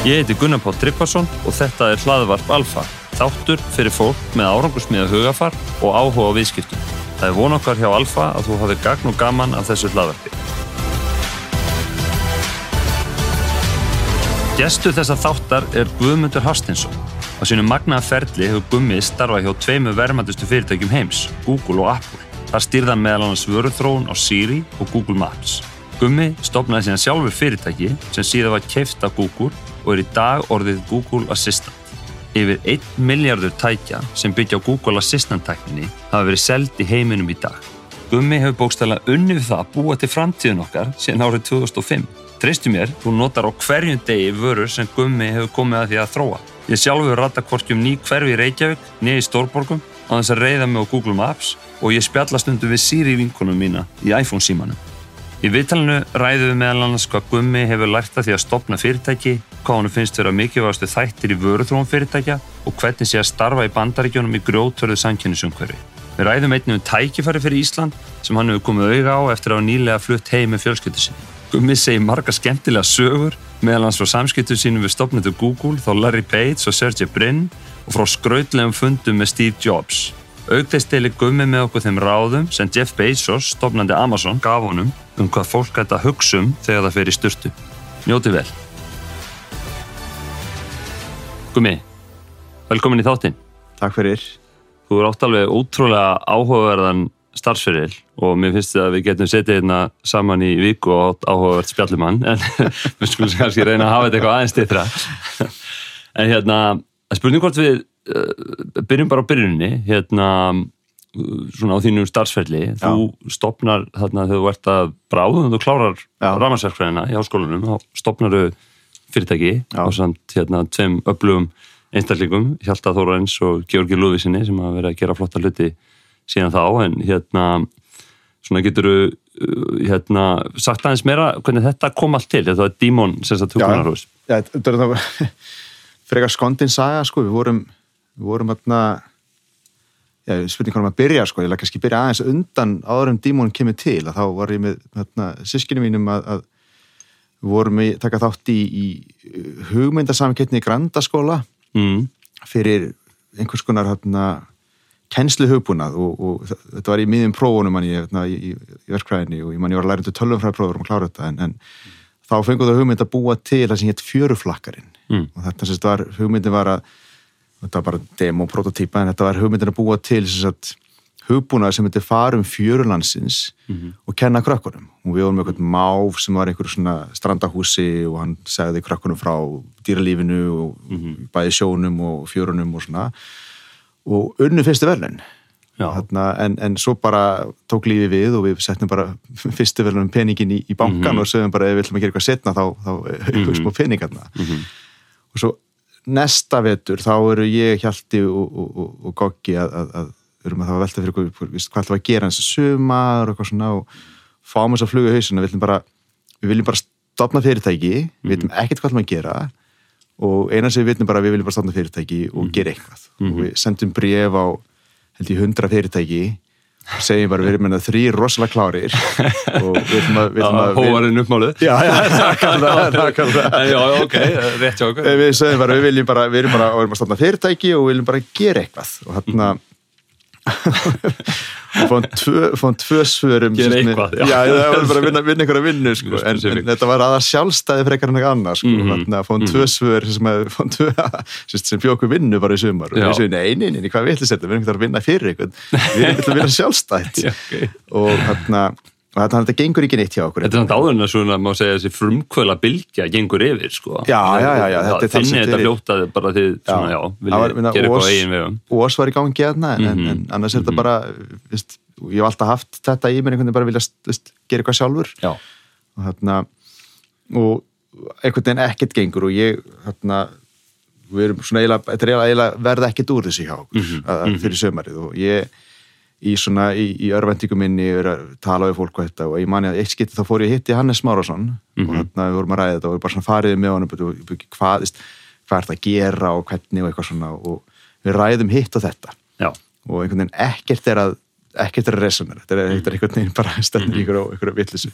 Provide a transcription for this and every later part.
Ég heiti Gunnar Páll Tryggvason og þetta er hlaðvarp Alfa, þáttur fyrir fólk með árangusmiða hugafar og áhuga á viðskiptum. Það er von okkar hjá Alfa að þú hafi gagn og gaman af þessu hlaðvarpi. Gestu þessa þáttar er Guðmundur Hastinsson. Á sínum magnaða ferli hefur Gummi starfað hjá tveimu verðmæntustu fyrirtækjum heims, Google og Apple. Það stýrðan meðal annars vöruþróun á Siri og Google Maps. Gummi stopnaði síðan sjálfur fyrirtæki sem síðan var keift af Google og er í dag orðið Google Assistant. Yfir 1 miljardur tækja sem byggja á Google Assistant-tækninni hafa verið seld í heiminum í dag. Gummi hefur bókstæðilega unni við það að búa til framtíðun okkar síðan árið 2005. Treystu mér, þú notar á hverjum degi vörur sem Gummi hefur komið að því að þróa. Ég sjálfur rata hvort um ný hverfi í Reykjavík, niður í Stórborgum, á þess að reyða mig á Google Maps og ég spjalla stundum við Siri vinkunum mína í iPhone símanum. Í viðtalinu ræðum við meðal annars hvað Gummi hefur lært að því að stopna fyrirtæki, hvað hann finnst vera mikilvægastu þættir í vöruþróum fyrirtækja og hvernig sé að starfa í bandaríkjónum í grjótörðu samkynnisumhverfi. Við ræðum einnig um tækifæri fyrir Ísland sem hann hefur komið auga á eftir að hafa nýlega flutt heim með fjölskyldu sinni. Gummi segir marga skemmtilega sögur meðal hans frá samskiptu sínum við stopnendur Google, þá Larry Page og Sergey Brin og frá skrautlegum fundum með Steve Jobs. Augteist deilir Gummi með okkur þeim ráðum sem Jeff Bezos, stopnandi Amazon, gaf honum um hvað fólk ætti að hugsa um þegar það fer í styrtu. Njóti vel. Gummi, velkomin í þáttinn. Takk fyrir. Þú er átt alveg ótrúlega áhugaverðan starfsferil og mér finnst þetta að við getum setið hérna saman í viku og átt áhugavert spjallumann en við skulum kannski reyna að hafa þetta eitthvað aðeins stýttra. En hérna, spurning hvort við uh, byrjum bara á byrjunni, hérna svona á þínu starfsferli, þú stopnar þarna þegar þú ert að bráðu og þú klárar ramarsverkfræðina í háskólanum, þá stopnar þau fyrirtæki Já. á samt hérna tveim öflugum einstaklingum, Hjalta Þórains og Georgi Lúðvísinni sem hafa verið að gera flotta hluti síðan þá, en hérna svona getur hérna, sagt aðeins meira hvernig þetta kom allt til, þetta var Dímon sem sagt hugunarhús. Já, þetta er það frekar skondin saga, sko, við vorum við vorum hérna já, spurning hvað um að byrja, sko, ég lag kannski byrja aðeins undan áður en dímon kemur til. Að þá var ég með hérna, sískinu mínum að, að við vorum að taka þátt í, í hugmyndasamkettni í Grandaskóla Mm. fyrir einhvers konar hérna, kennslu hugbúnað og, og þetta var í miðjum prófunum manni, hérna, í, í, í verkfræðinni og ég manni var að læra undir tölvumfræðprófur og klára þetta en, en þá fengur það hugmynd að búa til það sem hétt fjöruflakkarinn Mm. og þetta sagt var, hugmyndin var að þetta var bara demo prototýpa en þetta var hugmyndin að búa til sagt, hugbúnað sem myndi fara um fjörulandsins og kenna krökkunum. Og við vorum með eitthvað máf sem var einhver svona strandahúsi og hann segði krökkunum frá dýralífinu og bæði sjónum og fjörunum og svona. Og unnu fyrstu verðin en, en svo bara tók lífi við og við settum bara fyrstu verðunum peningin í, í bankan og sögum bara ef við ætlum að gera eitthvað setna þá, þá við smá peningarna og svo næsta vetur þá eru ég Hjalti og, og, og, og Goggi að, að, að erum að það var velta fyrir hvað ætlum að gera eins og sumar og eitthvað svona og fáum þess að fluga hausina við, ætlum bara, við viljum bara stopna fyrirtæki við veitum ekkert hvað ætlum að gera og eina sem við veitum bara við viljum bara stopna fyrirtæki og gera eitthvað. Og við sendum bref á held ég hundra fyrirtæki segjum bara við erum með þrý rosalega klárir og við ætlum að, Hóvarinn uppmálið. já, já, nákvæmlega Já, ok, rétt hjá okkur. Við sögum bara, við viljum bara, við erum bara, við erum að stofna fyrirtæki og við viljum bara gera eitthvað og hérna og fáum tvö, svörum Gera eitthvað, já. já, það var bara að vinna, vinna einhverja vinnu sko. En, en þetta var aðað sjálfstæði frekar en eitthvað annað sko. Mhm. þannig að fáum tvö svör sem, sem, sem bjóku vinnu bara í sumar og Já. við sögum, nei, nei, nei, hvað við ætlum setja við erum ekki að vinna fyrir eitthvað við erum ekki að vinna sjálfstætt Já, ok. og þarna og þetta, þetta gengur ekki neitt hjá okkur Þetta er samt áður en að svona, má segja, þessi frumkvöla bylgja gengur yfir, sko. Já, já, já, já, þetta er Finni talsvert þetta verið- fljótaði bara því, svona, já, Það minna, gera eitthvað eigin vegum. Ós var í gangi aðna en, Mhm. en, en annars er þetta bara vist, ég hef alltaf haft þetta í mér einhvern veginn bara vilja vist, gera eitthvað sjálfur Já. og þarna og einhvern veginn ekkert gengur og ég þarna við erum svona eiginlega, þetta er eiginlega, verða ekkert úr þessu hjá okkur Mhm, að, fyrir sömarið og ég í svona, í, í örvendingum minni að tala við fólk og þetta og ég mani að eitt skipti þá fór ég að hitti Hannes Márásson Mhm. og þarna við vorum að ræða þetta og við bara svona farið með honum hvað, hvað er það að gera og hvernig og eitthvað svona og við ræðum hitt og þetta. Já. og einhvern veginn ekkert er að ekkert er að resonera, þetta er, þetta er einhvern veginn bara stefnir ykkur og ykkur vitlisu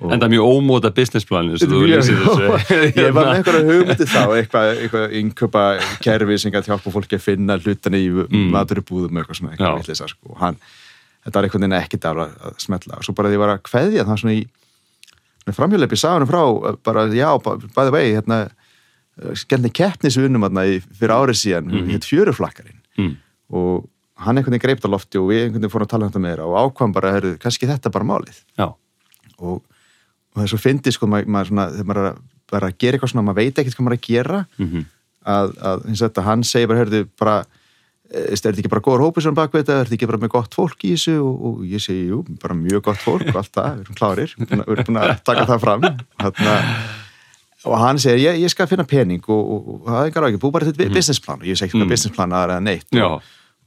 En það er mjög ómóta businessplan eins og þú lýsir þessu. ég var með einhverja hugmyndi þá eitthvað, eitthvað innköpa kerfi sem gæti hjálpa fólki að finna hlutana í mm. maturubúðum eitthvað svona, eitthvað vitleisa sko. hann, þetta var einhvern veginn ekkit að, að smetla og svo bara því ég var að kveðja það svona í framhjóðleipi saganum frá, bara já, bæði vegi hérna, skemmni keppnisvunum fyrir árið síðan, mm. hétt fjöruflakkarinn mm. og hann einhvern veginn greipt á lofti og við einhvern veginn fórum að tala um þetta meira og ákvæm bara, herru, kannski þetta bara málið já. og og það er svo fyndið sko maður svona, þegar maður er að gera eitthvað svona maður veit ekkert hvað maður er að gera mm -hmm. að, að eins og þetta, hann segir bara hörðu bara, eh, er þetta ekki bara góður hópið sem bakveit eða er þetta ekki bara með gott fólk í þessu? Og, og ég segi, jú, bara mjög gott fólk og allt það, við erum klárir, við erum búin að taka það fram. Þarna, og hann segir, ég, ég skal finna pening og, og, og það er ekki bú bara þetta mm -hmm. businessplan. Og ég segi ekki hvað businessplan aðra neitt.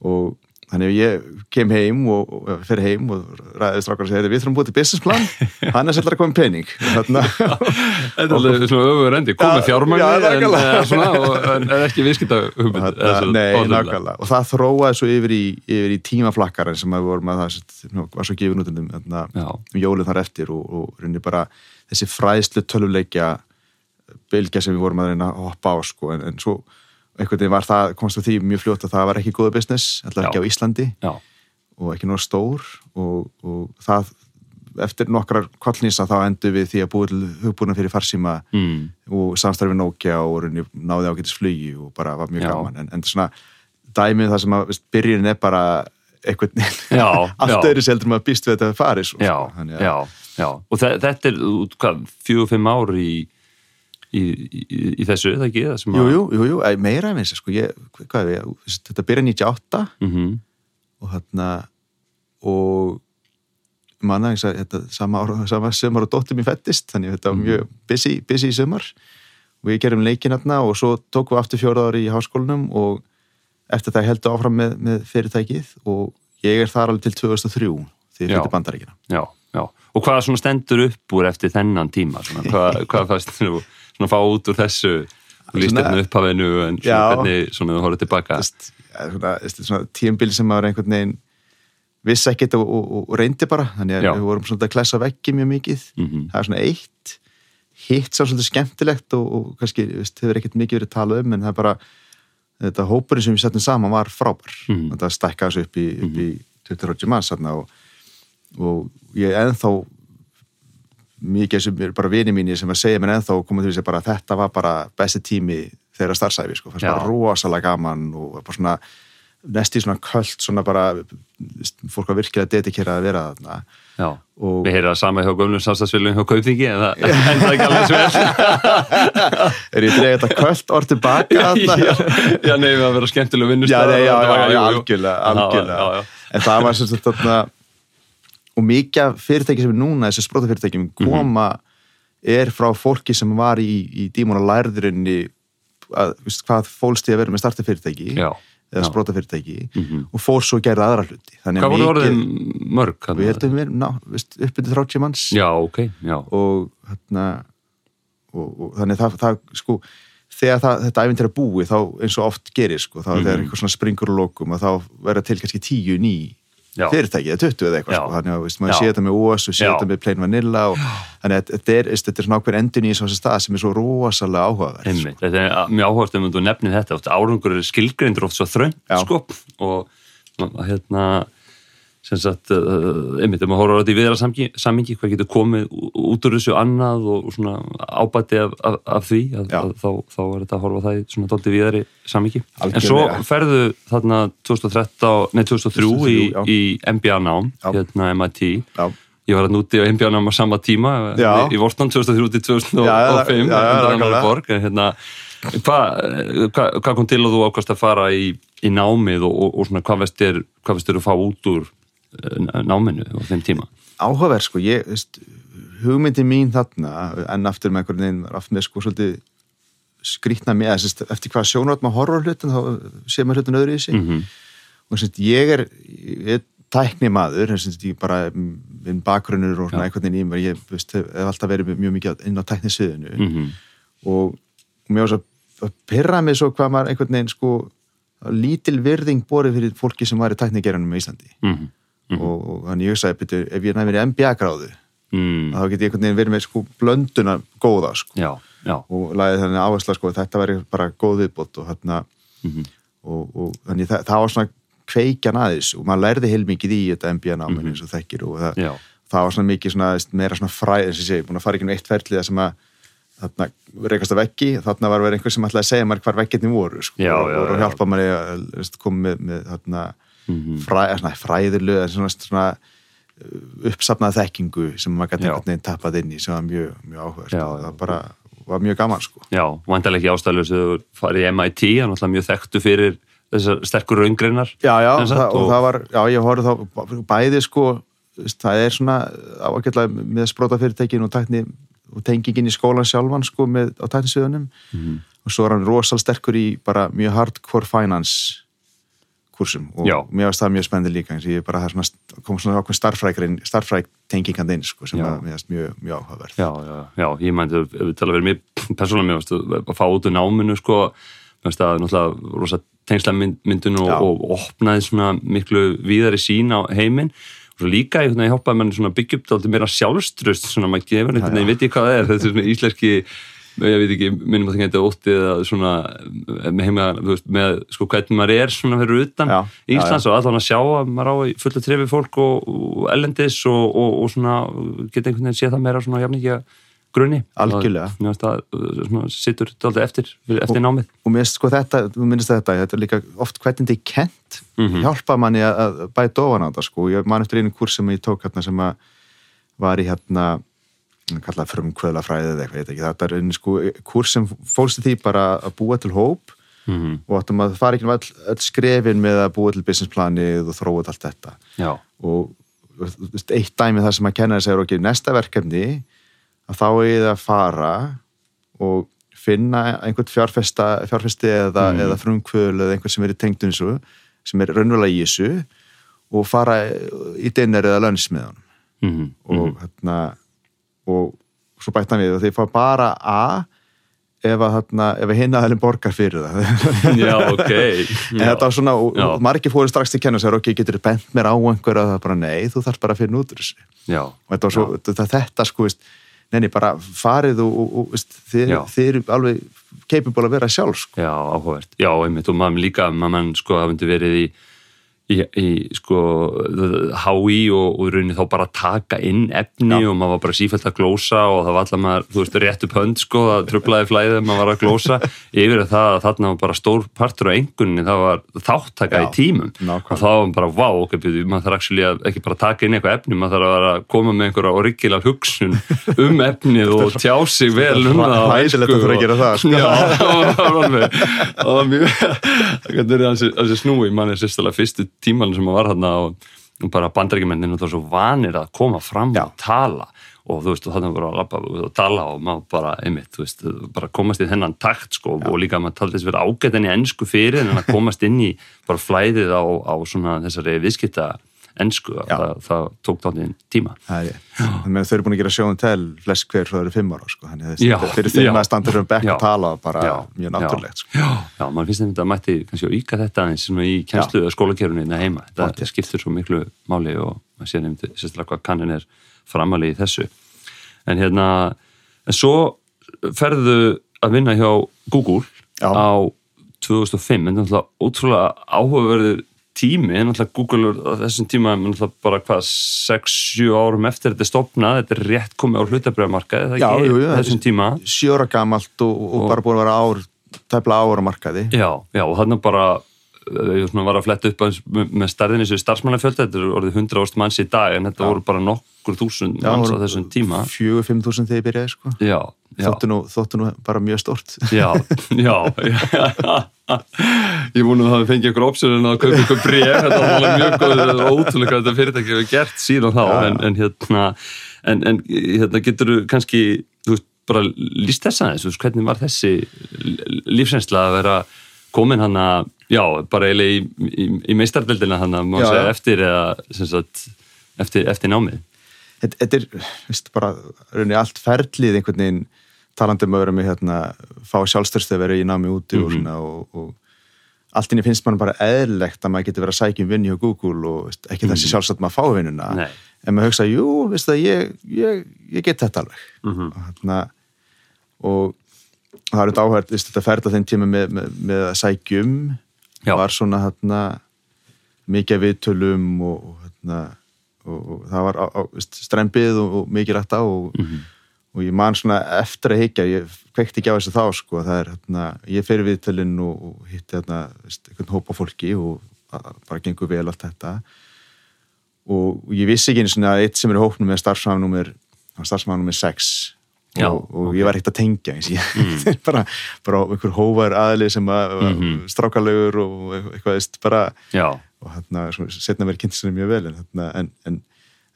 Og Þannig að ég kem heim og, og fer heim og ræðist rákar og segir við þurfum búið til businessplan, hann er svolítið að koma pening. Þetta er alveg svona öfur endi, komið fjármæli en, en, en ekki viðskipta hugmynd. Nei, nákvæmlega. Og það þróaði svo yfir í, yfir í tímaflakkarinn sem við vorum að það var svo gefin út um, um jólið þar eftir og, og reynir bara þessi fræðslu töluleikja bylgja sem við vorum að reyna að hoppa á sko en, en svo einhvern veginn var það, komst við því mjög fljótt að það var ekki góða business, alltaf ekki á Íslandi Já. og ekki náttúrulega stór og, og það eftir nokkrar kvallnýsa þá endur við því að búið til hugbúna fyrir farsíma mm. og samstarfið Nokia og náði ágætis flugi og bara var mjög Já. gaman en, en svona dæmið það sem að byrjun er bara veginn allt öðru seldur maður býst við að þetta sko. Já, já, og þetta er fjög-fimm ár í í, í, í þessu, það ekki? Jú, jú, jú, jú, meira en þessu, sko, ég, hvað er það, þetta byrja 98 mm -hmm. og þarna, og manna, eins og þetta sama, sama sömur og dóttir mín fættist, þannig að þetta var mhm. mjög busy, busy sömur og við gerum leikin hérna og svo tókum við aftur fjóra ári í háskólinum og eftir það heldur áfram með, með fyrirtækið og ég er þar alveg til 2003 því fyrir bandaríkina. Já, já, og hvað svona stendur upp úr eftir þennan tíma, svona, hvað, hvað fannst þú svona fá út úr þessu lístöfnu upphafinu en svona hvernig svona þú horfður tilbaka svona, svona tíumbil sem maður einhvern veginn vissi ekkert og, og, og reyndi bara. Þannig að já. við vorum svona að klessa vekki mjög mikið. Mm -hmm. það er svona eitt. Hitt sá svona skemmtilegt og, og kannski hefur ekkert mikið verið talað um en það er bara þetta hópurinn sem við settum saman var frábær. Mm -hmm. þetta stækkaðs upp í, upp í 20 manns og ég ennþá mikið sem er bara vini mínir sem að segja mér ennþá komið til þess að bara, þetta var bara besti tími þeirra starfsæfi sko, það var rosalega gaman og bara svona næst í svona kvöld svona bara fólk var virkilega dedikerað að vera þarna. Já, og... við heyraðum sama hjá gömlum samstagsfélagum hjá Kaupþingi en það enda ekki alveg svo Er ég dreyðið þetta kvöld orð tilbaka þarna? Já, já nefnum að vera skemmtileg vinnustöð Já, já, já, algjörlega, algjörlega. en það var sem sagt þarna og mikið af fyrirtæki sem er núna þessi sprótafyrirtækjum mhm. koma mm -hmm. er frá fólki sem var í, í dímona lærðurinni að, veist, hvað fólst ég að vera með startafyrirtæki Já, eða sprótafyrirtæki mm -hmm. og fór svo að gera aðra hluti Þannig Hvað voru orðin mörg? Við heldum við uppbyrðið 30 manns Já, ok Já. og hérna og, og þannig það, það sko þegar það, þetta æfint er að búi þá eins og oft gerir sko, þá mm -hmm. þegar eitthvað svona springur og lokum og þá verða til kannski tíu ný fyrirtæki eða 20 eða eitthvað sko. þannig að maður sé þetta með OS og sé þetta með Plain Vanilla og þannig að þetta er, þetta er svona ákveð endun í svona stað sem er svo rosalega áhugaverð sko. Þetta er mjög áhugavert um að þú nefnir þetta. Árangur skilgrindur oft svo þrönd sko, og hérna sem sagt, uh, einmitt, ef maður horfður á þetta í viðra sammingi, hvað getur komið út úr þessu annað og svona ábætti af, af, af því, að, að, þá, þá er þetta að horfa það í svona doldi viðari sammingi. En svo ferðu þarna 2013, nei 2003 í, í MBA nám, já. hérna MIT, já. ég var að núti á MBA nám á sama tíma, já. í Vortland 2003 til 2005, en hérna, hvað hva, hva kom til að þú ákvæmst að fara í, í námið og, og, og svona hvað veist er, hvað veist er að fá út úr Eh, náminu á þeim tíma. Áhugaverð sko, ég, veist, hugmyndi mín þarna, en aftur með einhvern veginn, aftur með sko svolítið skrítna mig, eftir hvað sjónrátt maður horfur hlutin, þá sé maður hlutin öðru í sig mm -hmm. og veist, ég er ég er tækni maður veist, ég bara, minn bakgrunnur og svona einhvern veginn í mér, ég hef alltaf verið mjög mikið inn á tæknisviðinu. Mm -hmm. og mér var svo að pyrra mig svo hvað maður einhvern veginn sko lítil virðing borið fyrir fólki sem var í tæknigerunum í Íslandi. Mm -hmm mm -hmm. og, og þannig ég sagði, betur, ef ég í MBA gráðu mm. þá get ég einhvern veginn verið með sko blönduna góða sko já, já, og lagði þannig áhersla sko þetta væri bara góð viðbót og hérna Mhm. og, og þannig það, það var svona kveikjan aðeins og maður lærði heilmikið í þetta MBA-náminu eins og þekkir og það, það var svona mikið svona meira svona fræð eins og segi, búin að fara ekki um eitt ferlið sem að þarna reykast að veggi þarna var verið einhver sem ætlaði að segja mér hvar veggirni voru sko, Já, og, já, og já. hjálpa mér að koma með, með þarna Mhm. fræ, svona, fræðilöð svona, svona uppsafnað þekkingu sem maður gæti einhvern veginn tappað inn í sem var mjög, mjög og já. það bara var mjög gaman sko já, vantarlega ekki ástæðlega sem þú farið í MIT, hann er alltaf mjög þekktu fyrir þessar sterkur raungreinar Já, já, sagt, það, og, og- það var, já, ég horfði þá bæði sko, það er svona ágætlega með sprótafyrirtækin og tækni og tengingin í skólan sjálfan sko með á tæknisviðunum Mhm. og svo er hann rosal sterkur í bara mjög hardcore finance kursum og Já. mér varst það mjög spennandi líka eins og ég bara það svona, kom svona ákveð starffrækrin starffræk tengingand inn sko sem var mér varst mjög, mjög áhugaverð. Já, já, já, ég mændi ef við tala verið mér persónulega mér, veistu, að fá út úr náminu sko, mér veist að náttúrulega rosa tengsla myndun og, og opnaði svona miklu víðari sín á heiminn. Og svo líka ég, ég hjálpaði manni svona byggja upp þetta meira sjálfströst svona maður gefur ég veit ekki hvað það er þetta er svona íslenski ég veit ekki, minnum að það geta ótti eða svona með heima, veist, með sko hvernig maður er svona fyrir utan Já, já, Íslands og allan að sjá að maður á í fullu trefi fólk og, og ellendis og, og, og svona geta einhvern veginn séð það meira svona jafningja grunni. Algjörlega. Mér finnst það uh, sittur þetta eftir, eftir námið. og mér finnst sko þetta, þú minnst þetta þetta er líka oft hvernig þetta er kent Mhm. hjálpa manni að, að bæta ofan á þetta sko, ég man eftir einu kurs sem ég tók hérna sem að var í hérna kallað frumkvöðlafræði eða eitthvað, ég veit ekki, þetta er einu sko kurs sem fólst í því bara að búa til hóp Mm og áttum að fara ekki um öll, öll skrefin með að búa til businessplanið og þróa allt þetta. Já, og eitt dæmi þar sem að kenna þess að ok, næsta verkefni að þá er það að fara og finna einhvern fjárfesta, fjárfesti eða, Mm. eða frumkvöðul eða einhvern sem er í tengdun þessu sem er raunverulega í þessu og fara í dinner eða lönns með hann mm og hérna og svo bætt hann við og þeir fá bara A ef að, að hinna aðeins borgar fyrir það já, ok. En þetta var svona, og, Já. og margir fóru strax til að kenna sér, ok, getur þú bent mér á einhverja það bara, nei, þú þarf bara að finna út úr þessu Já, og þetta var svo, þetta, þetta sko, veist, neini, bara farið og, og, og veist, þið, Já. þið eru alveg capable að vera sjálf, sko já, áhugavert. Já, einmitt og maður líka, maður sko myndi verið í í, í sko HÍ og, og í rauninni þá bara taka inn efni Já. og maður var bara sífælt að glósa og það var alltaf maður, þú veist, rétt upp hönd sko, það trublaði flæðið, maður var að glósa yfir að það að þarna var bara stór partur á engunni, það var þáttaka Já, í tímum nákvæmlega. og þá var bara, vá, ok, byrju, maður þarf actually að ekki bara taka inn eitthvað efni, maður þarf að koma með einhverja origginal hugsun um efnið og tjá sig vel um það á Hræðilegt ensku að þurfa að það. Já, það var alveg tíman sem maður var þarna og, bara bandarækjumennin og það var svo vanir að koma fram Já. og tala og þú veist, og þannig bara að labba og tala og maður bara, einmitt, þú veist bara komast í þennan takt, sko, og líka maður taldi þess að vera ágætt enn í ennsku fyrir en að komast inn í bara flæðið á, á svona þessari viðskipta ennsku, Já. það, það tók þáttinn tíma Það er ég. Að þau eru búin að gera sjóðum til flest hver frá þeir eru fimm ára, sko að þessi- fyrir þeim að standa fyrir bekk að tala bara Já, mjög náttúrulegt, sko Já, já, mann finnst þetta að mætti kannski að yka þetta aðeins svona í kjenslu eða skólakerunni innan heima. Þetta skiptir svo miklu máli og maður sé nefndi sérstaklega hvað kannin er framalegi í þessu. En hérna, en svo ferðu að vinna hjá Google Já. á 2005, en náttúrulega ótrúlega áhugaverður tími, náttúrulega Google er á þessum tíma, en náttúrulega bara hvað 6-7 árum eftir þetta er stopnað, þetta er rétt komið á hlutabriðamarkaði, það Já, ekki þessum tíma. Sjóra gamalt og, og, Og- bara búin að vera ár tæpla ára markaði Já, já, og þannig bara ég var að fletta upp með stærðinni sem starfsmannafjölda, þetta er orðið 100 ást manns í dag en þetta voru bara nokkur þúsund manns á þessum tíma. Fjögur, fimm þúsund þegar ég byrjaði, sko. Já, já, þóttu nú, þóttu nú bara mjög stort já, já, já. Ég múnum að það fengi ykkur opsjón að kaupa ykkur bréf, þetta var alveg mjög góð er ótrúlega hvað þetta fyrirtæki hefur gert síðan þá, Já, já. en, en hérna en, en hérna getur þú kannski þú veist, bara líst þess aðeins, hvernig var þessi lífsreynsla að vera komin hann að, já, bara eiginlega í, í, í meistardeldina hann að Já, segja eftir eða sagt, eftir, eftir námið. þetta, þetta er, veist, bara rauninni allt ferlið einhvern veginn talandi um að vera með hérna, fá sjálfstörstu að vera í námi úti Mhm. og svona og, og allt inni finnst mann bara eðlilegt að maður getur verið að sækja um vinni hjá Google og veist, ekki þessi sjálfsagt maður fá vinnuna Nei. en maður hugsa, jú, veist það, ég, ég, ég get þetta alveg Mhm. og, þarna, og það er þetta áhært, veist, þetta ferð á þeim tíma með, með, með að sækjum Já. var svona þarna, mikið viðtölum og, og, þarna, og, og það var á, á, strempið og, og mikið rætt á og, Mhm. og ég man svona eftir að higgja ég kvekti ekki á þessu þá sko það er hérna, ég fer við tölinn og, og hitti hérna, veist, einhvern hópa fólki og bara gengur vel allt þetta og ég vissi ekki svona að eitt sem er í hópnum er starfsmannumir starfsmannumir 6 Já, og, og ég var ekkert að tengja eins ég bara, bara einhver hóvar aðli sem að mm Mhm. strákalegur og eitthvað veist bara Já, og hérna, setna verið kynnt sinni mjög vel en, hérna, en, en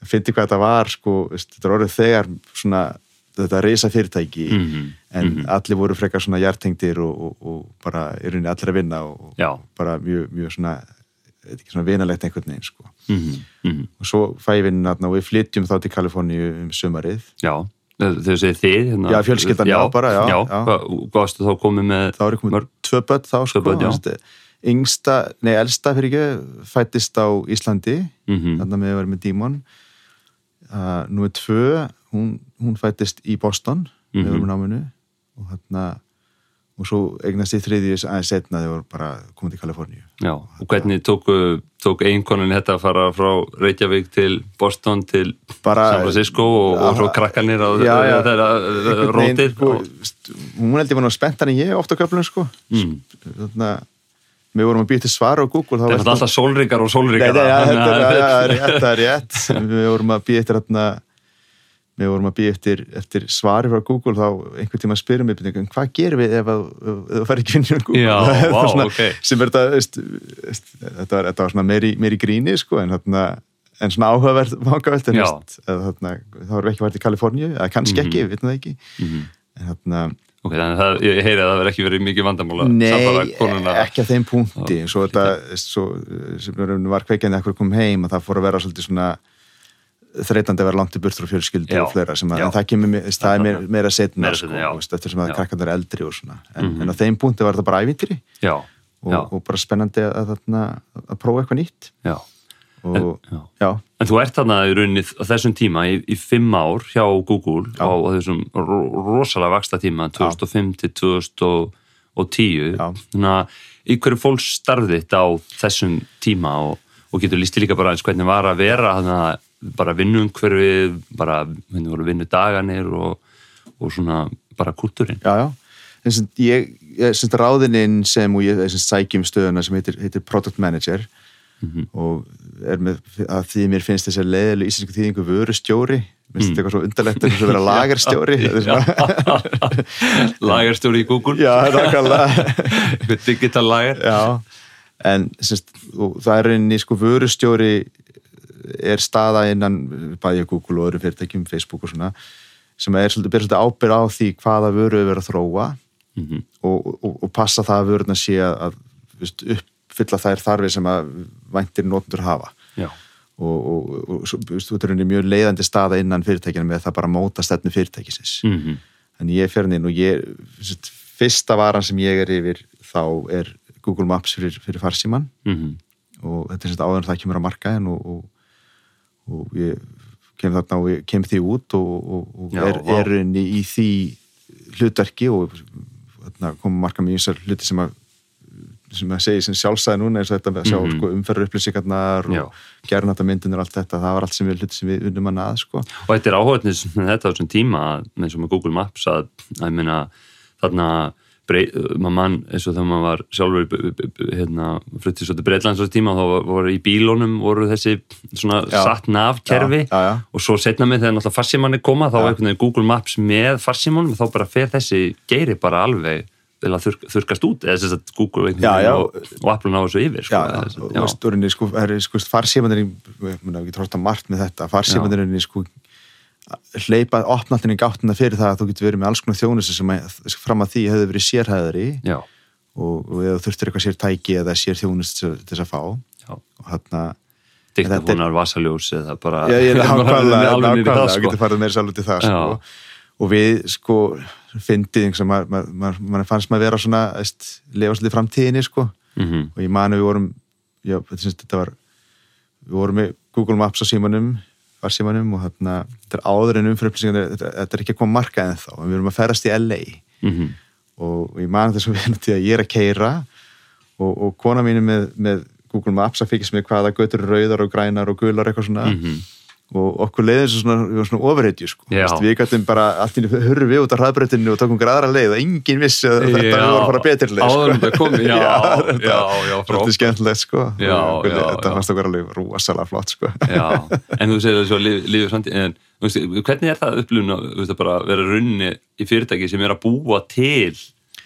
fyndi hvað þetta var sko, veist, þetta er orðið þegar svona, þetta reysa fyrirtæki Mhm, en allir voru frekar svona hjartengdir og, og, og bara í rauninni allir að vinna og, bara mjög, mjög svona veit ekki, svona vinalegt einhvern veginn sko. mhm, mhm. og svo fæ ég vinna og við flytjum þá til Kaliforníu um sumarið. Já Þegar segir þið hérna, Já, fjölskyldan, já, bara, já, já. já. Hvað, varstu þá komið með þá er ég komið mörg- tvö börn þá sko, börn, já. veist, yngsta, nei, elsta fyrir ekki fættist á Íslandi Mhm. þarna með að vera með Dímon uh, númer tvö hún, hún fættist í Boston Mhm. með vorum náminu og þarna og svo eignast í þriðjus aðeins setna þegar voru bara komið til Kaliforníu. Já, og hvernig tók, tók einkonin þetta að fara frá Reykjavík til Boston til Bara- San Francisco og, og svo krakkanir á þeirra rótir sko, hún held ég var nú spenntan en ég ofta köflum sko. Mm. þarna við vorum að býja til svara á Google Það veltum- alltaf sólríkar og sólríkar nei, þetta er, rétt, það er rétt. Við vorum að eftir hérna við vorum að býja eftir, eftir svari frá Google þá einhvern tíma mig "En hvað gerum við ef þú fær ekki vinni á Google? Já, Það vá, svona, ok. sem er þetta var, svona meiri, meiri gríni sko, en, þarna, en svona áhugavert vangavert en þarna, þá erum við ekki værið í Kaliforníu eða kannski ekki, við veitum það ekki. Mhm. en þarna Ok, þannig að ég heyri að það verður ekki verið mikið vandamál að Nei, ekki að þeim punkti. Svo þetta svo, sem var kveikjandi að hverju kom heim að það fór að vera svolítið svona þreytandi að vera langt í burt frá fjölskyldu og fleira sem að, en það kemur það er meira, setna sko, eftir sem að Já. krakkarnir er eldri og svona en, Mhm. en á þeim punkti var þetta bara ævintýri Já, og, og bara spennandi að, að, að prófa eitthvað nýtt já. og já. já, En þú ert þarna í rauninni á þessum tíma í, í fimm ár hjá Google Já. á, þessum ro rosalega vaksta tíma 2005 til 2010 Já. þannig að í hverju fólk starfið þitt á þessum tíma og, og getur lísti líka bara eins hvernig var að vera þannig að bara vinnum hverfið bara vinnudaganir og, og svona bara kultúrin já, já. Þess að ég, ég ráðininn sem og ég sækjum stöðuna sem heitir, heitir Product Manager Mhm. og er með að því mér finnst þessi leiðilega íslensku þýðingu vörustjóri minnst þetta eitthvað svo undarlegt að vera lagarstjóri Lagarstjóri í Google. Já, nákvæmlega. Digital lagar já, en semst, það er rauninni sko vörustjóri er staða innan bæði Google og öðru fyrirtækjum, Facebook og svona sem er svolítið, ábyrð á því hvaða vöru er verið að þróa Mhm. og, og, og passa það að vöruna sé að, veist, uppfylla þær þarfir sem að væntir notendur hafa. Já, og, og, veist, þetta er mjög leiðandi staða innan fyrirtækjana með það bara móta stefnu fyrirtækisins. Mhm, en ég fer hann inn og ég veist, fyrsta varan sem ég er yfir þá er Google Maps fyrir, fyrir farsíman mhm. Og þetta er svona áður en það kemur að markaðin og, og, og ég kem þarna og ég kem því út og, og, og Já, er, er rauninni í því hlutverki og þarna koma marka mjög þessar hluti sem að sem að segja sem sjálfsæði núna eins og þetta með að sjá Mhm. sko, umferður upplýsingarnar Já. og gerðnáttamyndunir og allt þetta, það var allt sem við hluti sem við unnum að að sko. og þetta er áhugaðnis með þetta á þessum tíma eins og með Google Maps að, að meina, þarna brey, maður mann eins og þegar maður var sjálfur hérna, fluttið svo til Breitlands á þessum tíma þá voru í bílónum voru þessi svona Já. satt nav kerfi Já, já, og svo setna með þegar náttúrulega farsímanni koma þá var einhvern veginn Google Maps með farsímanum þá bara fer þessi geiri bara alveg vel að þurk, þurkast út. Eða þess að Google Já, já. og, og Apple ná þessu yfir sko, Já, já, og rauninni, sko, er sko farsímanir við getum hort að margt með þetta. Farsímanir rauninni sko hleypa, opna alltaf í gáttina fyrir það að þú getur verið með alls konar þjónustu sem að, fram að því hefur verið sérhæðari og, og þú þurftir eitthvað sér tæki eða sér þjónust til þess að fá já og þarna diktafonar, vasaljós eða bara Já, ég er nákvæmlega, í þú sko. getur farið meira svolítið til það, sko. Og við, sko, fyndið, maður, maður, maður, maður fannst maður vera svona, lifa svolítið í framtíðinni, sko. Mhm. og ég mani við vorum já, þetta var við vorum með Google Maps á símanum var símanum og þarna þetta er áður en umfyrirplýsingar þetta, þetta er ekki að koma markað en þá en við erum að ferast í LA Mhm. og ég man við að ég er að keira og, og kona mín með, með Google Maps að fylgjast með hvaða götur rauðar og grænar og gular eitthvað svona Mhm. Og okkur leiðin svo svona, svona overheitju sko. Já. Við gætum bara allt í einu hurru við út á hraðbreytinu og tókum græðara leið og enginn vissi að þetta Já, voru að fara betri leið áður en þetta kom, já, þetta, já, já, þetta er skemmtilegt sko Já, já, þetta já. fannst okkur alveg rosalega flott sko Já, en þú segir svo líf- lífið framtíð en veist, hvernig er það upplifun að að bara vera runni í fyrirtæki sem er að búa til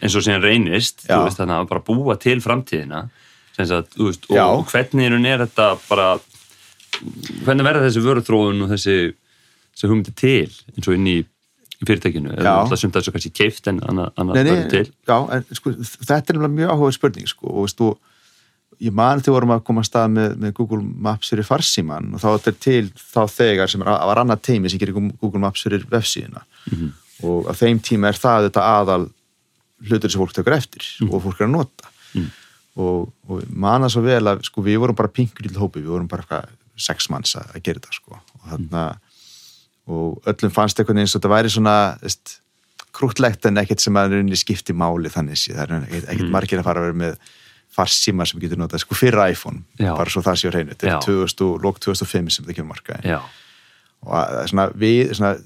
eins og sem reynist Já. veist, að bara búa til framtíðina sem þú veist, Já. og, og hvernig er, er þetta bara hvernig verða þessi vöruþróun og þessi sem hugmyndi til eins og inn í, fyrirtækinu? Eða alltaf sumt að þessu kannski keift en annað, verður til? já, en sko, þetta er mjög áhugaður spurning sko, og veist þú, ég man þegar vorum að koma að stað með, með Google Maps fyrir farsíman og þá er þetta til þá þegar sem var annað teimi sem gerir Google Maps fyrir vefsíðuna. Mhm. og á þeim tíma er það þetta aðal hlutur sem fólk tekur eftir Mhm. og fólk er að nota. Og, og man það svo vel að sko, við vorum bara pinkur í hópi, við vorum bara sex manns að, gera þetta sko. og þarna og öllum fannst eitthvað eins og þetta væri svona veist, krútlegt en ekkert sem að skipti máli þannig sé, það er ekkert, ekkert margir að fara að vera með farsíma sem getur notað sko fyrir iPhone, Já. bara svo það sé á hreinu þetta er 2000, og- lok 2005 sem þetta kemur markaði og svona, við, svona,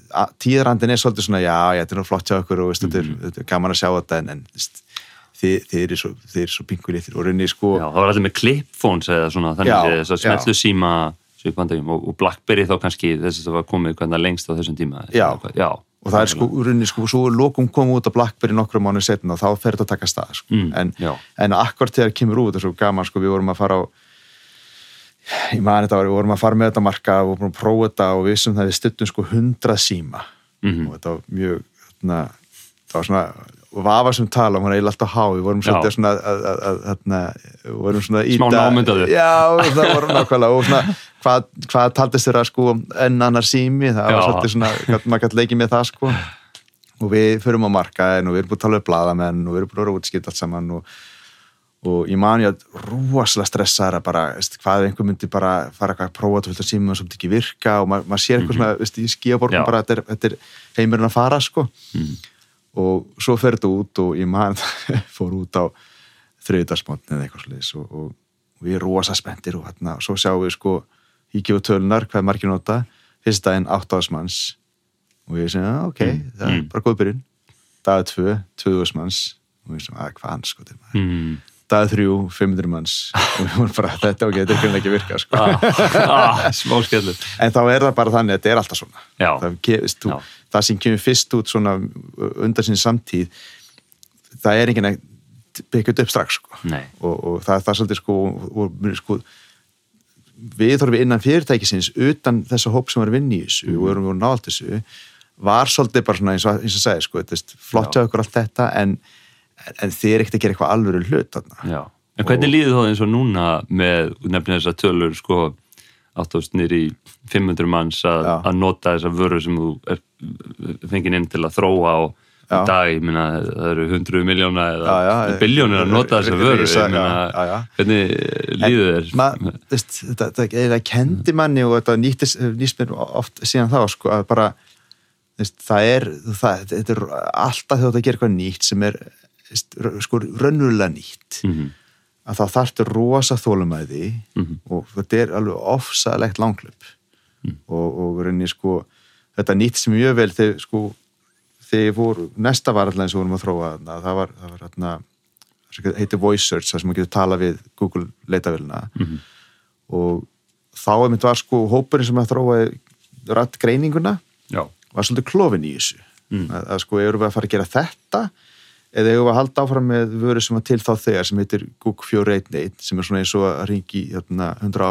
tíðarandin er svolítið svona, já, já, þetta er nú flott hjá okkur og veist, þetta, er, Mhm. þetta er gaman að sjá þetta en, en þið, þið eru svo, eru svo pinkulítir og rauninni sko já, það var allir með clipphones eða svona, þannig þess að já. smetlu síma og, og Blackberry þá kannski þess að það var komið hvernig lengst á þessum tíma Já. já. og það er sko, rauninni sko, svo lokum kom út á Blackberry nokkru mánu setna og þá fer þetta að taka stað sko. Mm, en, en akkord þegar kemur út, það er svo gaman sko, við vorum að fara á ég man þetta var, við vorum að fara með þetta marka og vorum að prófa þetta og við sem það við stuttum sko 100 síma Mhm. og þetta var mjög þarna, það var svona vafa sem tala, hún var eiginlega alltaf há. Við vorum svolítið svona að, að, að, við vorum svona að Smá námyndaður. já, það voru nákvæmlega. Og svona, hvað, hvað taldist þeirra sko enn annar sími, það var Já. svolítið svona, maður gæti leikið með það sko. Og við förum á markaðin og við erum búin að tala um bladamenn og við erum búin að vera útskipt allt saman og, og ég man ég að rosalega stressaður að bara, veist, hvað einhver myndi bara fara að prófa þetta fullt af símum og svo myndi ekki virka og ma maður sér eitthvað svona, veist, og svo fer þetta út og ég man fór út á þriðdagsmotni eða eitthvað sliðis og, og, og við erum rosa spenntir og hérna, og svo sjáum við sko híkjum við tölunar, hvað er margir nota. Fyrst daginn áttaðasmanns og við segjum, ok, það er Mm. bara góð byrjun. Dagið tvö, tvöðusmanns og við segjum, að hvað hann sko til maður. Mm. Dagið þrjú, 500 manns. Og við vorum bara, þetta ok, þetta er ekki að virka sko. ah, smá skellur. En þá er það bara þannig, þetta er alltaf svona. Það, gefist, þú, það sem kemur fyrst út svona undan sinni samtíð það er enginn að byggja upp strax sko. Og, og það, það er svolítið sko, og, sko við þurfum innan fyrirtækisins utan þessa hóp sem var að vinna í þessu og erum við nált þessu var svolítið bara svona eins og, eins og sagði sko, þetta flott hjá ykkur allt þetta en, en þið er ekkert að gera eitthvað alvöru hlut þarna. Já, en hvernig líður þá eins og núna með nefnir þessar tölur sko áttást nýri í 500 manns að, að nota þessar vörur sem þú er fengið inn til að þróa og í Já. dag, ég meina, það eru 100 miljóna eða Já, já, biljónir að nota þessar vörur ég já. hvernig líður þér? Ma- veist, þetta, þetta, þetta kendi manni og þetta nýttist, nýst mér oft síðan þá sko, að bara það er það, þetta er alltaf þegar þetta gerir eitthvað nýtt sem er sko, rönnulega nýtt Mhm. að þá þarftu rosa þólumæði Mhm. og þetta er alveg ofsaðlegt langlöp Mhm. og, og rauninni sko þetta nýtt mjög vel þegar sko þegar voru, næsta var alltaf eins og vorum að þróa þarna, það var, það var hérna sem heitir Voice Search, það sem maður getur tala við Google leitavélina Mhm. og þá einmitt var sko hópurinn sem að þróa rætt greininguna Já, var svolítið klofin í þessu Mm. að, að sko, erum við að fara að gera þetta eða erum við að halda áfram með vöru sem var til þá þegar sem heitir Google 411 sem er svona eins og að ringi hérna, 100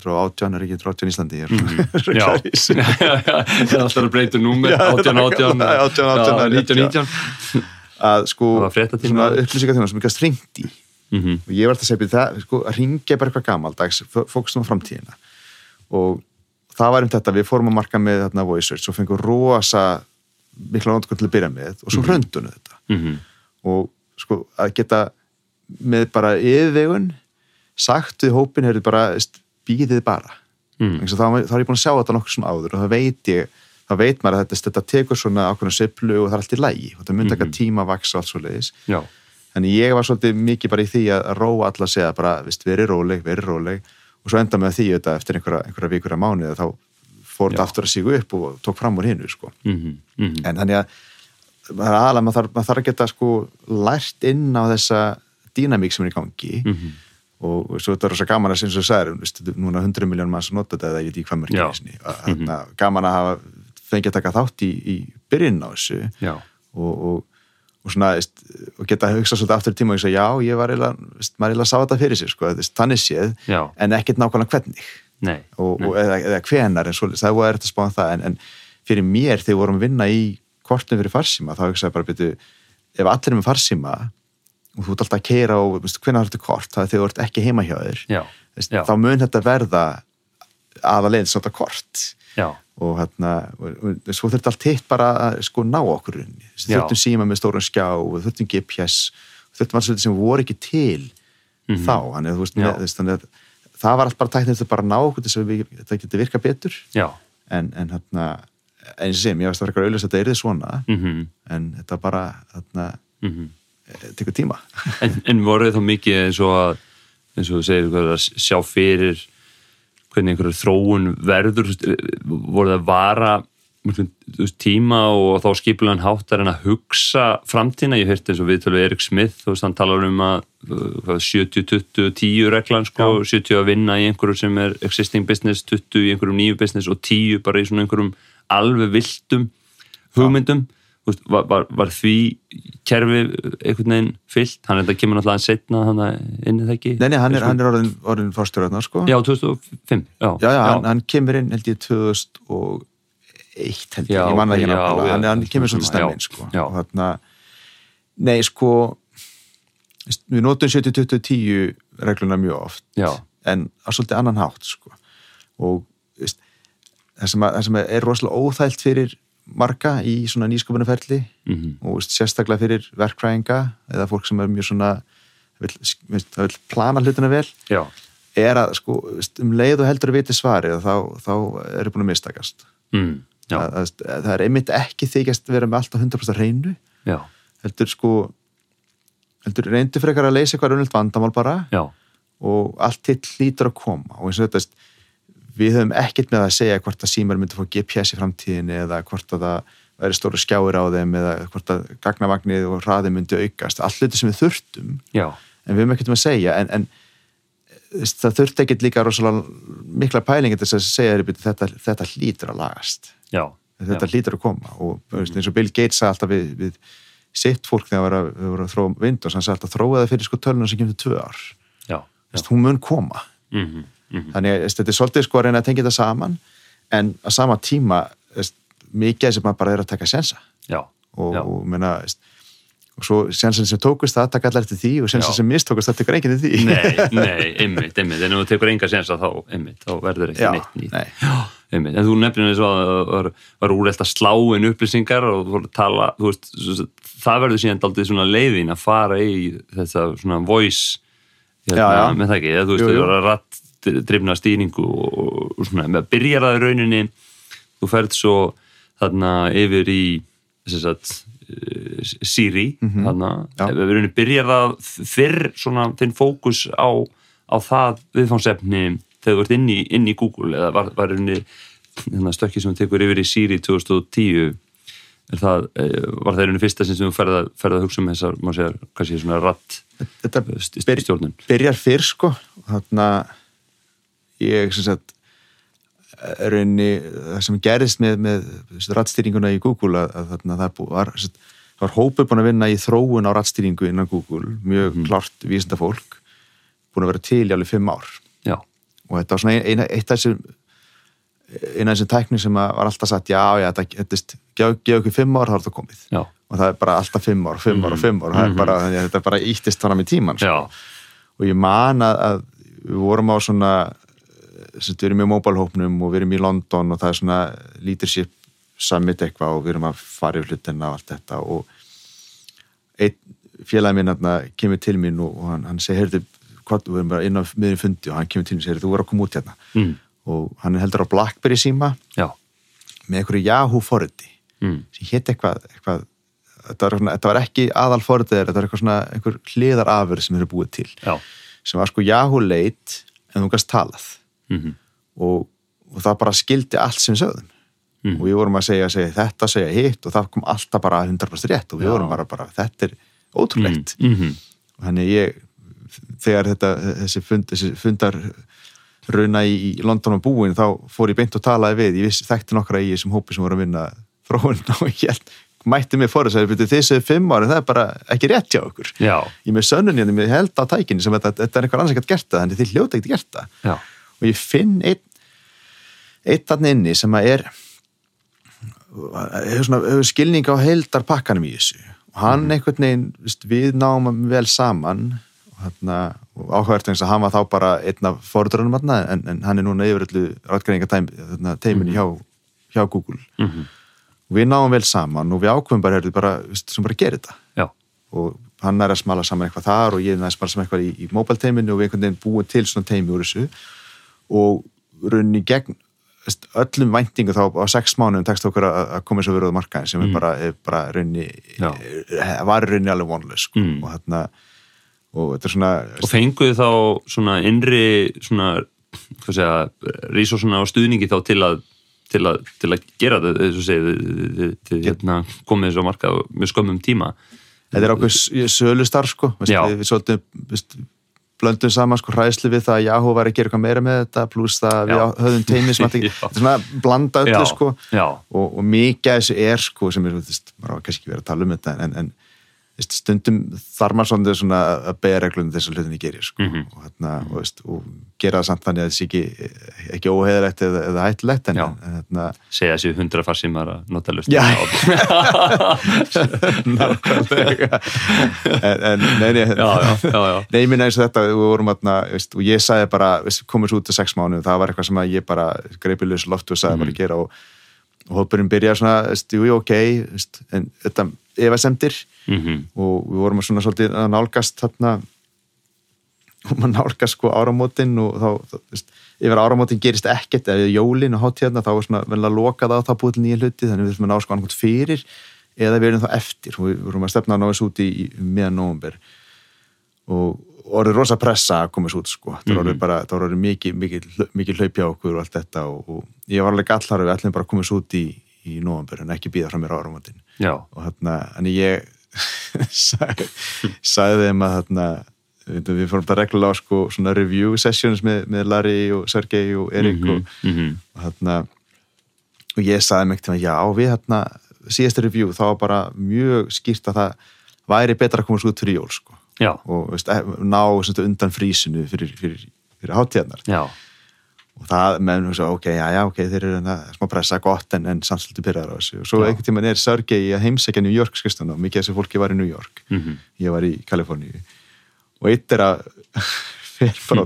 118 er ekki 118 í Íslandi? Ég er Mhm. svona- já, já, já, það er alltaf að breyta númer, Já, 18, 18, 18, 18, 19, 19 að sko Það var fréttatími svona áður. upplýsingar þjóna sem ekki að stringt í. Mhm. og ég var alltaf að segja það, sko, að ringja bara eitthvað gamaldags, fókustum á framtíðina. Og það var um þetta við fórum að marka með þarna voice search og fengum rosa mikla nótkunn til að byrja með og svo mm -hmm. hröndunum þetta Mhm. og sko að geta með bara yfirvegun sagt við hópin, hefur bara býðið bara mm. þá, þá er ég búin að sjá þetta nokkur svona áður og það veit ég, þá veit maður að þetta, þetta tekur svona ákveðna siplu og það er allt í lægi og það mun taka Mhm. tíma að vaksa og allt svo leiðis já, Þannig ég var svolítið mikið bara í því að róa alla að segja bara, vist, verið róleg, verið róleg og svo enda með því þetta eftir einhverja, einhverja vikur að mánuði þá fór þetta aftur að sígu upp og tók fram úr hinnu sko. mhm, mhm. En þannig að er aðalega, maður þarf, þarf að geta sko lært inn á þessa dýnamík sem er í gangi. Mhm, og, og svo þetta er rosa gaman að sem þú sagðir, núna 100 miljón manns nota þetta eða ég veit í hvað mörgir mm -hmm. gaman að hafa fengið að taka þátt í, í byrjun á þessu. Og, og, og svona veist, og geta að hugsa svolítið aftur í tíma og ég segja já, ég var veist, maður eiginlega sá þetta fyrir sér sko, veist, þannig séð, já, en ekkert nákvæmlega hvernig nei, og, og eða, eða hvenar en svolítið, það var eftir að spáða það en, en fyrir mér þegar við vorum að vinna í kortum fyrir farsíma, þá hugsaði bara byrju, ef allir er með farsíma og þú ert alltaf að keira og hvenar er þetta kort, það er þegar þú ert ekki heima hjá þér já, veist, Já. þá mun þetta verða aðalegin svona kort já, og hérna, svo þurfti allt hitt bara að sko ná okkur Já. þurftum síma með stórun skjá og þurftum GPS þurftum alls þetta sem voru ekki til Mhm. þá, þannig að það var allt bara tæknir bara að ná okkur til þess að þetta geti virka betur. Já, en, en hérna eins og sem, ég veist að vera auðvitað að þetta er þið svona mhm, en þetta bara hérna, mhm. eh, tekur tíma. En, en voruð þá mikið eins og að eins og þú segir, hvað að sjá fyrir hvernig einhverju þróun verður, þú veist, voruð að vara tíma og þá skipulegan hátt er hann að hugsa framtína, ég heyrti eins og viðtölu Erik Smith, þú veist, hann talar um að uh, hvað, 70-20-10 reglan sko, 70 að vinna í einhverju sem er existing business, 20 í einhverjum nýju business og 10 bara í svona einhverjum alveg viltum hugmyndum. Veist, var, var, var því kerfi einhvern veginn fyllt, hann er þetta kemur náttúrulega setna hann inn í það ekki? Nei, hann er, hann er orðin, orðin fórstjórnar sko. Já, 2005 Já, já, já, Hann, hann kemur inn held ég 2001 held ég, ég manna ekki já, hann, hann kemur svolítið stemmin sko. og þarna nei, sko við notum 70-20-10 regluna mjög oft Já. en á svolítið annan hátt sko. og veist, það, sem að, það sem er rosalega óþælt fyrir marga í svona nýsköpunarferli Mhm. og veist, sérstaklega fyrir verkfræðinga eða fólk sem er mjög svona það vil plana hlutina vel já, er að sko, um leið og heldur að viti svarið þá, þá er búin að mistakast mm, já, að, að, það er einmitt ekki þykjast vera með alltaf 100% hreinu. Já, heldur sko heldur reyndu frekar að leysa eitthvað raunilegt vandamál bara já, og allt hitt hlýtur að koma. Og eins og þetta við höfum ekkert með að segja hvort að símar myndi fá GPS í framtíðinni eða hvort að það væri stóru skjáir á þeim eða hvort að gagnavagnið og hraði myndi aukast. Allt hluti sem við þurftum já, en við höfum ekkert um að segja. En, en það þurfti ekkert líka rosalega mikla pælingi til þess að segja þér, "Bíddu, þetta, þetta hlýtur að lagast já, þetta já. hlýtur að koma og veist, eins og Bill Gates sagði alltaf við, við sitt fólk þegar hann var að, þróa Windows, hann sagði alltaf þróa það fyrir sko tölunum sem kemur tvö ár, já, veist, hún mun koma. Mhm, mhm. þannig að þetta er svolítið sko að reyna að tengja þetta saman en að sama tíma veist, mikið sem maður bara er að taka sensa. Já, og, og menna veist, og svo sensin sem tókust það taka allar eftir því og sensin sem mistókust það tekur enginn eftir því. Nei, nei, einmitt, einmitt, en ef þú tekur enga sensa þá, einmitt, þá verður ekki neitt nýtt. nei. Einmitt, en þú nefnir eins og að það var, var úrelt að slá inn upplýsingar og tala, þú veist, það verður síðan daldið svona leiðin að fara í þetta svona voice, hérna, Já, já. með það ekki, þú veist, það var að ratt drifna stýringu og, og svona, með að byrja í rauninni, þú ferð svo þarna yfir í, þess að, Siri, þarna, Mhm. Já. ef við rauninni byrjar það fyrr svona þinn fókus á, á það viðfánsefni þegar þú ert inn í, inn í Google eða var, var rauninni hérna, stökkið sem þú tekur yfir í Siri 2010 er það, eh, var það rauninni fyrsta sem þú ferð að, hugsa um þessar, má segja, kannski svona ratt þetta st- byr, stjórnun? byrjar fyrr sko. Þannig að ég sem sagt rauninni, það sem gerist með, með rattstýringuna í Google að, að þarna, það var, var hópur búin að vinna í þróun á rattstýringu innan Google, mjög Mhm. klárt vísinda fólk, búin að vera til í alveg fimm ár og þetta var svona eina, eitt af þessum eina af þessum tækni sem var alltaf sagt já, já, þetta, þetta gefa gef okkur fimm ár, þá er þetta komið. Já, og það er bara alltaf fimm ár, fimm ár og fimm ár. Það er bara, þannig þetta bara íttist fram í tíman sko. og ég man að, að við vorum á svona við erum í móbalhópnum og við erum í London og það er svona leadership summit eitthvað og við erum að fara yfir hlutina og allt þetta. Og einn félagi minn hérna, kemur til mín og hann, hann segir, heyrðu, hvað, við erum bara inn á miðin fundi og hann kemur til og segir, þú voru að koma út hérna mm. og hann er heldur á Blackberry síma já, með einhverju Yahoo forriti mm. sem hétt eitthvað, eitthvað þetta, var, svona- þetta var ekki aðal þeirra, þetta var eitthvað svona einhver hliðarafur sem eru búið til já sem var sko Yahoo leit en þú gast talað mm og, og það bara skildi allt sem sögðum Mm. og við vorum að segja, segja þetta, segja hitt og það kom alltaf bara 100% rétt og við Já. vorum bara, bara þetta er ótrúlegt mm -hmm. og þannig ég þegar þetta, þessi, fund, þessi fundar rauna í, London og búin þá fór ég beint og talaði við. Ég vissi, þekkti nokkra í þessum hópi sem voru að vinna þróun og ég held, mætti mig fór þess að séu fimm ári, það er bara ekki rétt hjá okkur. Já, ég með sönnun hérna, ég held á tækinni sem þetta, þetta er einhver annars ekkert gert það, þannig þið hljóta ekkert gert það. Og ég finn einn einn þarna inni sem að er hefur, svona, hefur skilning á heildarpakkanum í þessu. Og hann einhvern veginn, við náum vel saman og, og áhugavert vegna þess að hann var þá bara einn af fórðurunum þarna, en, en hann er núna yfir öllu ráttgreininga teiminu hjá, hjá Google. Mm og við náum vel saman og við ákveðum bara, heyrðu, bara, sem bara gera þetta. Já, og hann er að smala saman eitthvað þar og ég er að smala saman eitthvað í, í móbalteiminu og við einhvern veginn búin til svona teimi úr þessu. Og runni gegn öllum væntingu þá á sex mánuðum tekst okkur að koma að vera á markaðin sem er bara, bara runni var runni alveg vonlega sko. Mm. og þarna og þetta er svona og fenguðu þá svona innri svona, hvað segja rísósuna og stuðningi þá til að til að, til að gera þetta þess að segja, hérna, komið þessu á markað á mjög skömmum tíma þetta er ákveð sölu starf sko, veist, Já. við, við svolítið veist, blöndum saman sko hræðslu við það að Yahoo var að gera eitthvað meira með þetta pluss það að við Já. höfðum teimi sem að Já. þetta er svona blanda öllu já, sko já, og, og mikið af þessu er sko sem er, veist, maður á kannski ekki verið að tala um þetta en, en stundum þarf maður svona, svona að beða reglum þessu hlutinni gerir sko Mhm. og, hérna, og, veist, og gera það samt þannig að þessi ekki, ekki óheðilegt eða, eða hættulegt en, hérna, segja þessi hundra farsimar að nota lust Já. nákvæmlega en, en nei, nei, já, já, já, já. Nei, ég minna eins og þetta, vorum aðna, veist, og ég sagði bara, komum svo út til sex mánu, það var eitthvað sem að ég bara greipi laus loftu og sagði Mhm. bara að gera og hópurinn byrjaði svona, jú, ok, en þetta efasemdir. Mm og við vorum svona svolítið að nálgast þarna, og maður nálgast sko áramótin og þá, þá veist, yfir áramótin gerist ekkert, eða jólin og hátíðarna, þá var svona vel að loka það á það búið til nýja hluti, þannig við þurfum að ná sko annað fyrir eða við erum þá eftir. Og við vorum að stefna að ná þessu út í, í meðan nóvumber og orðið rosa pressa að koma þessu út sko, það var orðið bara, það orðið mikið, mikið, mikið hlaupja okkur og allt þetta og, og ég var alveg gallar og við ætlum bara að koma þessu út í, í nóvumber en ekki býða frá mér á áramótin. Já, og þarna, en ég sagði, sagði þeim að þarna, við fórum bara reglulega á sko svona review sessions með, með Larry og Sergei og Erik Mhm, og, mhm. og þarna og ég sagði mig til að já, við þarna síðasta review, þá var bara mjög skýrt að það væri betra að koma svo út fyrir jól sko já, og veist, eh, ná sagt, undan frísinu fyrir, fyrir, fyrir hátíðarnar og það með mér svo, ok, já, já, ok, þeir eru hérna smá pressa gott en, en samt svolítið byrjar á þessu. Og svo einhvern tímann er Sergei að heimsækja New York skristuna og mikið af þessu fólki var í New York. Mhm, ég var í Kaliforníu. Og eitt er að fer bara,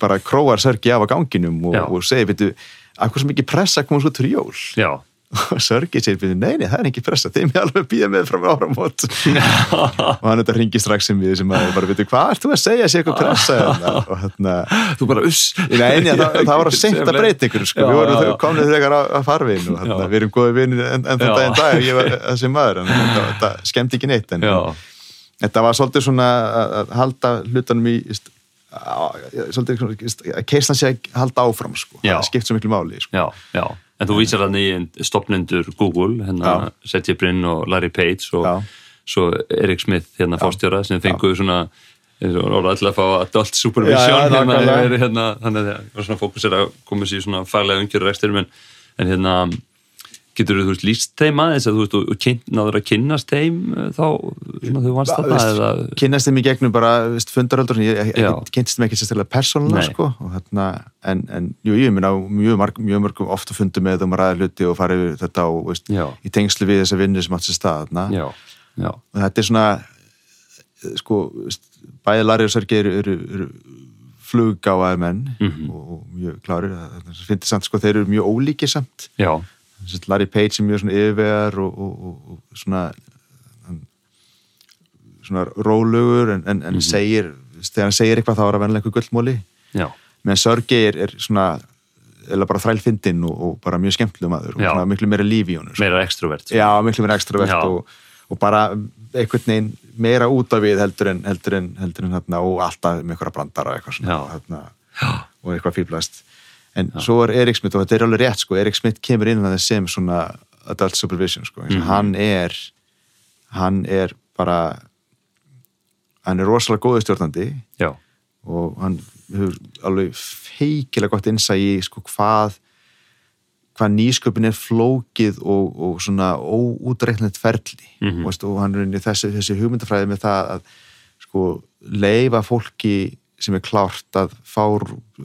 bara króar Sergei af að ganginum og, og segir, veitu, af hversu mikið pressa koma svo til jól? Já og Sergei segir, veitu, nei, nei, það er ekki pressa þeim er alveg að býða með frá áramót og hann þetta ringi strax sem við sem að bara, veitu, hvað ert þú að segja sér eitthvað pressa hérna? og hérna þú bara uss Nei, nei, það, það var að seint að breyta ykkur sko. Já, við vorum komnið þegar að, að farvin og Já. við erum góði vinni en, en Já. daginn dag ég var þessi maður en þetta, þetta skemmt ekki neitt en þetta var svolítið svona að að halda hlutanum í svolítið að keisna sig að halda áfram sko. Það skipt svo miklu máli sko. já, já en þú vísar hann í stopnendur Google hérna Sergey Brin og Larry Page og Já. svo Erik Smith hérna fórstjóra sem fenguðu svona orða alltaf að fá adult supervision hérna, hérna, þannig að það var svona fókus er að koma sér í svona faglega umgjörur eksturum en, en hérna getur þú veist líst þeim aðeins að þú veist og, náður að kynnast þeim eh, þá svona þau vannst þarna eða? kynnast þeim í gegnum bara fundaröldur ég, kynntist þeim ekki sérstaklega persónulega sko, og þarna, en, en jú, ég minna mjög, marg, mjög mörgum ofta fundum með um að ræða hluti og fara yfir þetta og veist, í tengslu við þessa vinnu sem átt sér stað já, já, og þetta er svona sko, bæði Larry og Sergei eru, eru, eru fluggáðar menn Mhm. og, og mjög klárir það finnst samt sko, þeir eru mjög ólíkir samt. Já, Larry Page er mjög svona yfirvegar og, og, og, og svona hann, svona rólugur en, en, en segir, þegar hann segir eitthvað þá er það vennilega einhver gullmóli meðan Sörgei er, er svona eða bara þrælfindinn og, og bara mjög skemmtileg maður og svona miklu meira líf í honum sko. meira extrovert já, miklu meira ekstravert Já. og, og bara einhvern veginn meira út af við heldur en heldur en, heldur en hérna, og alltaf með einhverja brandara og eitthvað svona hérna, og eitthvað fýblast en svo er Erik Smith og þetta er alveg rétt sko, Erik Smith kemur inn að það sem svona adult supervision sko, mm Mhm. hann er hann er bara hann er rosalega góðu stjórnandi já, og hann hefur alveg feikilega gott innsæg í sko hvað hvað nýsköpun er flókið og, og svona óútreiknett ferli Mhm. og, veist, og hann er inn í þessi, þessi hugmyndafræði með það að sko leifa fólki sem er klárt að fá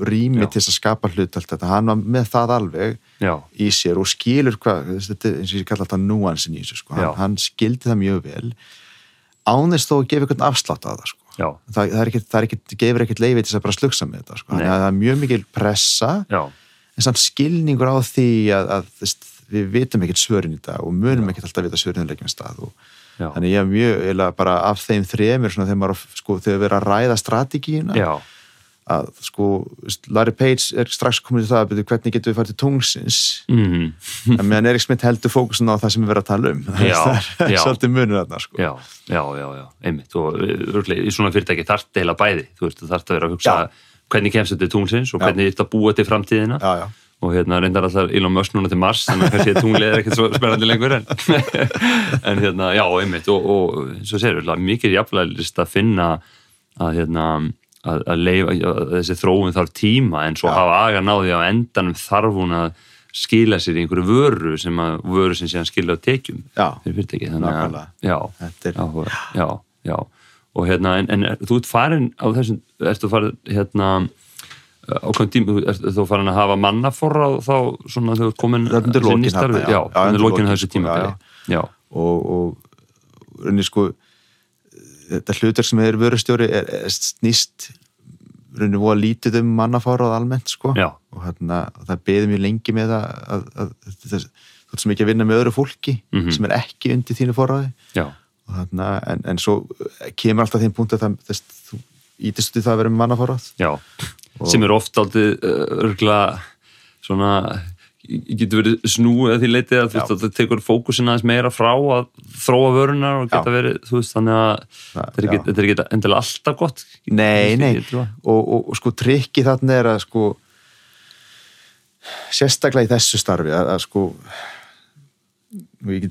rými Já. til að skapa hlut allt þetta, hann var með það alveg já, í sér og skilur hvað þetta er eins og ég kalla þetta núansin í þessu sko. Hann, hann skildi það mjög vel ánist þó að gefa einhvern afslátt á það sko. Það, það, er ekkit, það er ekkit, gefur ekkert leiði til að bara slugsa með þetta sko. Að það er mjög mikil pressa já, en samt skilningur á því að, að við vitum ekkert svörin í dag og munum ekkert alltaf vita svörin í leikjum stað og já, þannig ég er mjög eiginlega bara af þeim þremur svona þegar maður sko, þegar við erum að ræða strategíuna já, að sko Larry Page er strax komin til það að byrja hvernig getum við farið til tungsins mhm, en meðan Erik Smith heldur fókusin á það sem við verðum að tala um. Já, það er já. svolítið munur þarna sko. já, já, já, já, einmitt. Og örglega, í svona fyrirtæki þarf þetta heila bæði. Þú veist, þarf þetta að vera að hugsa hvernig kemst þetta til tunglsins og hvernig þetta búa til framtíðina. Já, já. Og hérna reyndar alltaf Elon Musk núna til Mars þannig að kannski tunglið er ekkert svo spennandi lengur en, en hérna, já, einmitt og, og og segir, mikið jafnlega að finna að hérna að, að, leifa, að þessi þróun þarf tíma en svo Já. hafa aga náði á endanum þarf hún að skila sér í einhverju vöru sem að vöru sem sé að skila á tekjum Já. Nákvæmlega. já, er- áhuga, já, já og hérna, en, en er, þú ert farin á þessum, ertu farin hérna ákveðum tíma, þú ert þú farin að hafa mannaforra þá svona þegar þú ert komin undir að lokin þarna, já. undir lokin þessu sko, tíma já, já, og, og rauninni sko þetta hlutur sem er vörustjóri er, er snýst rauninni voða lítið um mannafárað almennt sko. Og hérna, það beði mjög lengi með að, að, að, að þú ert sem ekki að vinna með öðru fólki Mhm. sem er ekki undir þínu forraði hérna, en, en svo kemur alltaf þeim punkt að það, þess, þú ítist út í það að vera með mannafárað já, sem er oft aldrei uh, örgla svona getur verið snúið að því leitið að veist að það tekur fókusin aðeins meira frá að þróa vörunar og geta Já. verið, veist, þannig að þetta er ekki, endilega alltaf gott. Nei, nei, og, og, og sko trikki þarna er að sko sérstaklega í þessu starfi að, að sko og ég,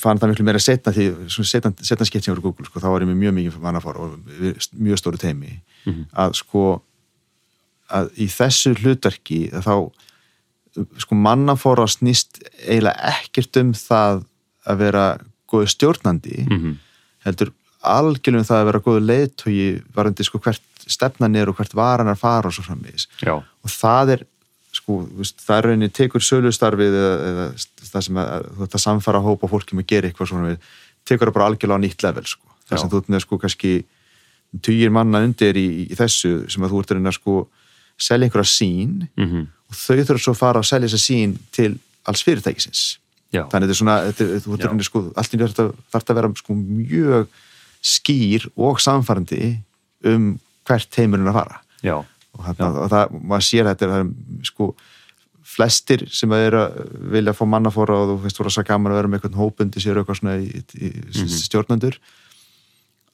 fann það miklu meira setna því setna, setna skipt sem voru Google sko, þá var ég með mjög mikið mannafár og við- mjög stóru teimi að sko að í þessu hlutverki þá sko mannafóra snýst eiginlega ekkert um það að vera góðu stjórnandi Mhm. heldur algjörlega um það að vera góðu leiðtogi varandi sko hvert stefnan er og hvert varan er fara og svo framvegis og það er sko, það er rauninni tekur sölustarfið eða, eða það sem að, að samfara hópa fólki með að gera eitthvað svona við, tekur það bara algjörlega á nýtt level sko. það sem þú ert með sko kannski tugir manna undir í, í þessu sem að þú ert að reyna sko selja einhverja sín mhm, og þau þurfa svo að fara að selja þessa sín til alls fyrirtækisins. Já, þannig þetta er svona, þetta, er- þú rauninni sko allt í nýtt þarf að vera sko mjög skýr og samfærandi um hvert heimurinn að fara. Já, og, þarna, og það, maður sér að þetta er, það er sko flestir sem að eru að vilja fá mannafóra og þú veist voru svo gaman að vera með einhvern hópundi sér eitthvað svona í, í, í Mhm. stjórnendur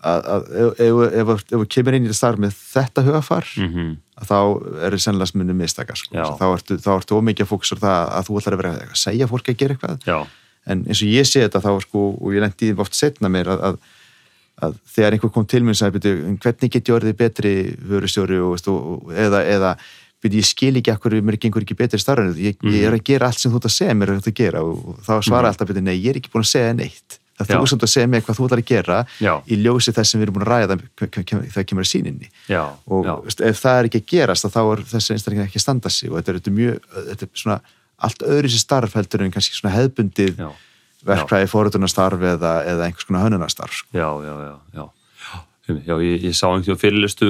að, að ef, þú kemur inn í starf með þetta hugafar mhm, að þá eru sennilega smunni mistaka sko. Þá ertu, ertu ómikið að fókusur það að þú ætlar að vera að segja fólki að gera eitthvað. Já, en eins og ég sé þetta þá sko, og ég lendi oft setna mér að, að, að þegar einhver kom til mér og sagði, "Bíddu, en hvernig get ég orðið betri vörustjóri eða, eða byrju, ég skil ekki akkur mér gengur ekki betri starfinu, ég, ég er að gera allt sem þú ert að segja mér er að gera. Og, þá svara alltaf byrju, nei, ég er ekki búin að segja neitt það þú samt að segja mér hvað þú ætlar að gera Já. í ljósi þess sem við erum búin að ræða þegar kemur að síninni já, og já, ef það er ekki að gerast þá er þessi einstaklega ekki að standa sig og þetta er, þetta er mjög, þetta er svona allt öðru sér starf heldur en kannski svona hefðbundið já, verkfræði fórhundunastarf eða, eða einhvers konar hönnunastarf sko. já, já, já, já. Ég, ég sá einhvern fyrirlistu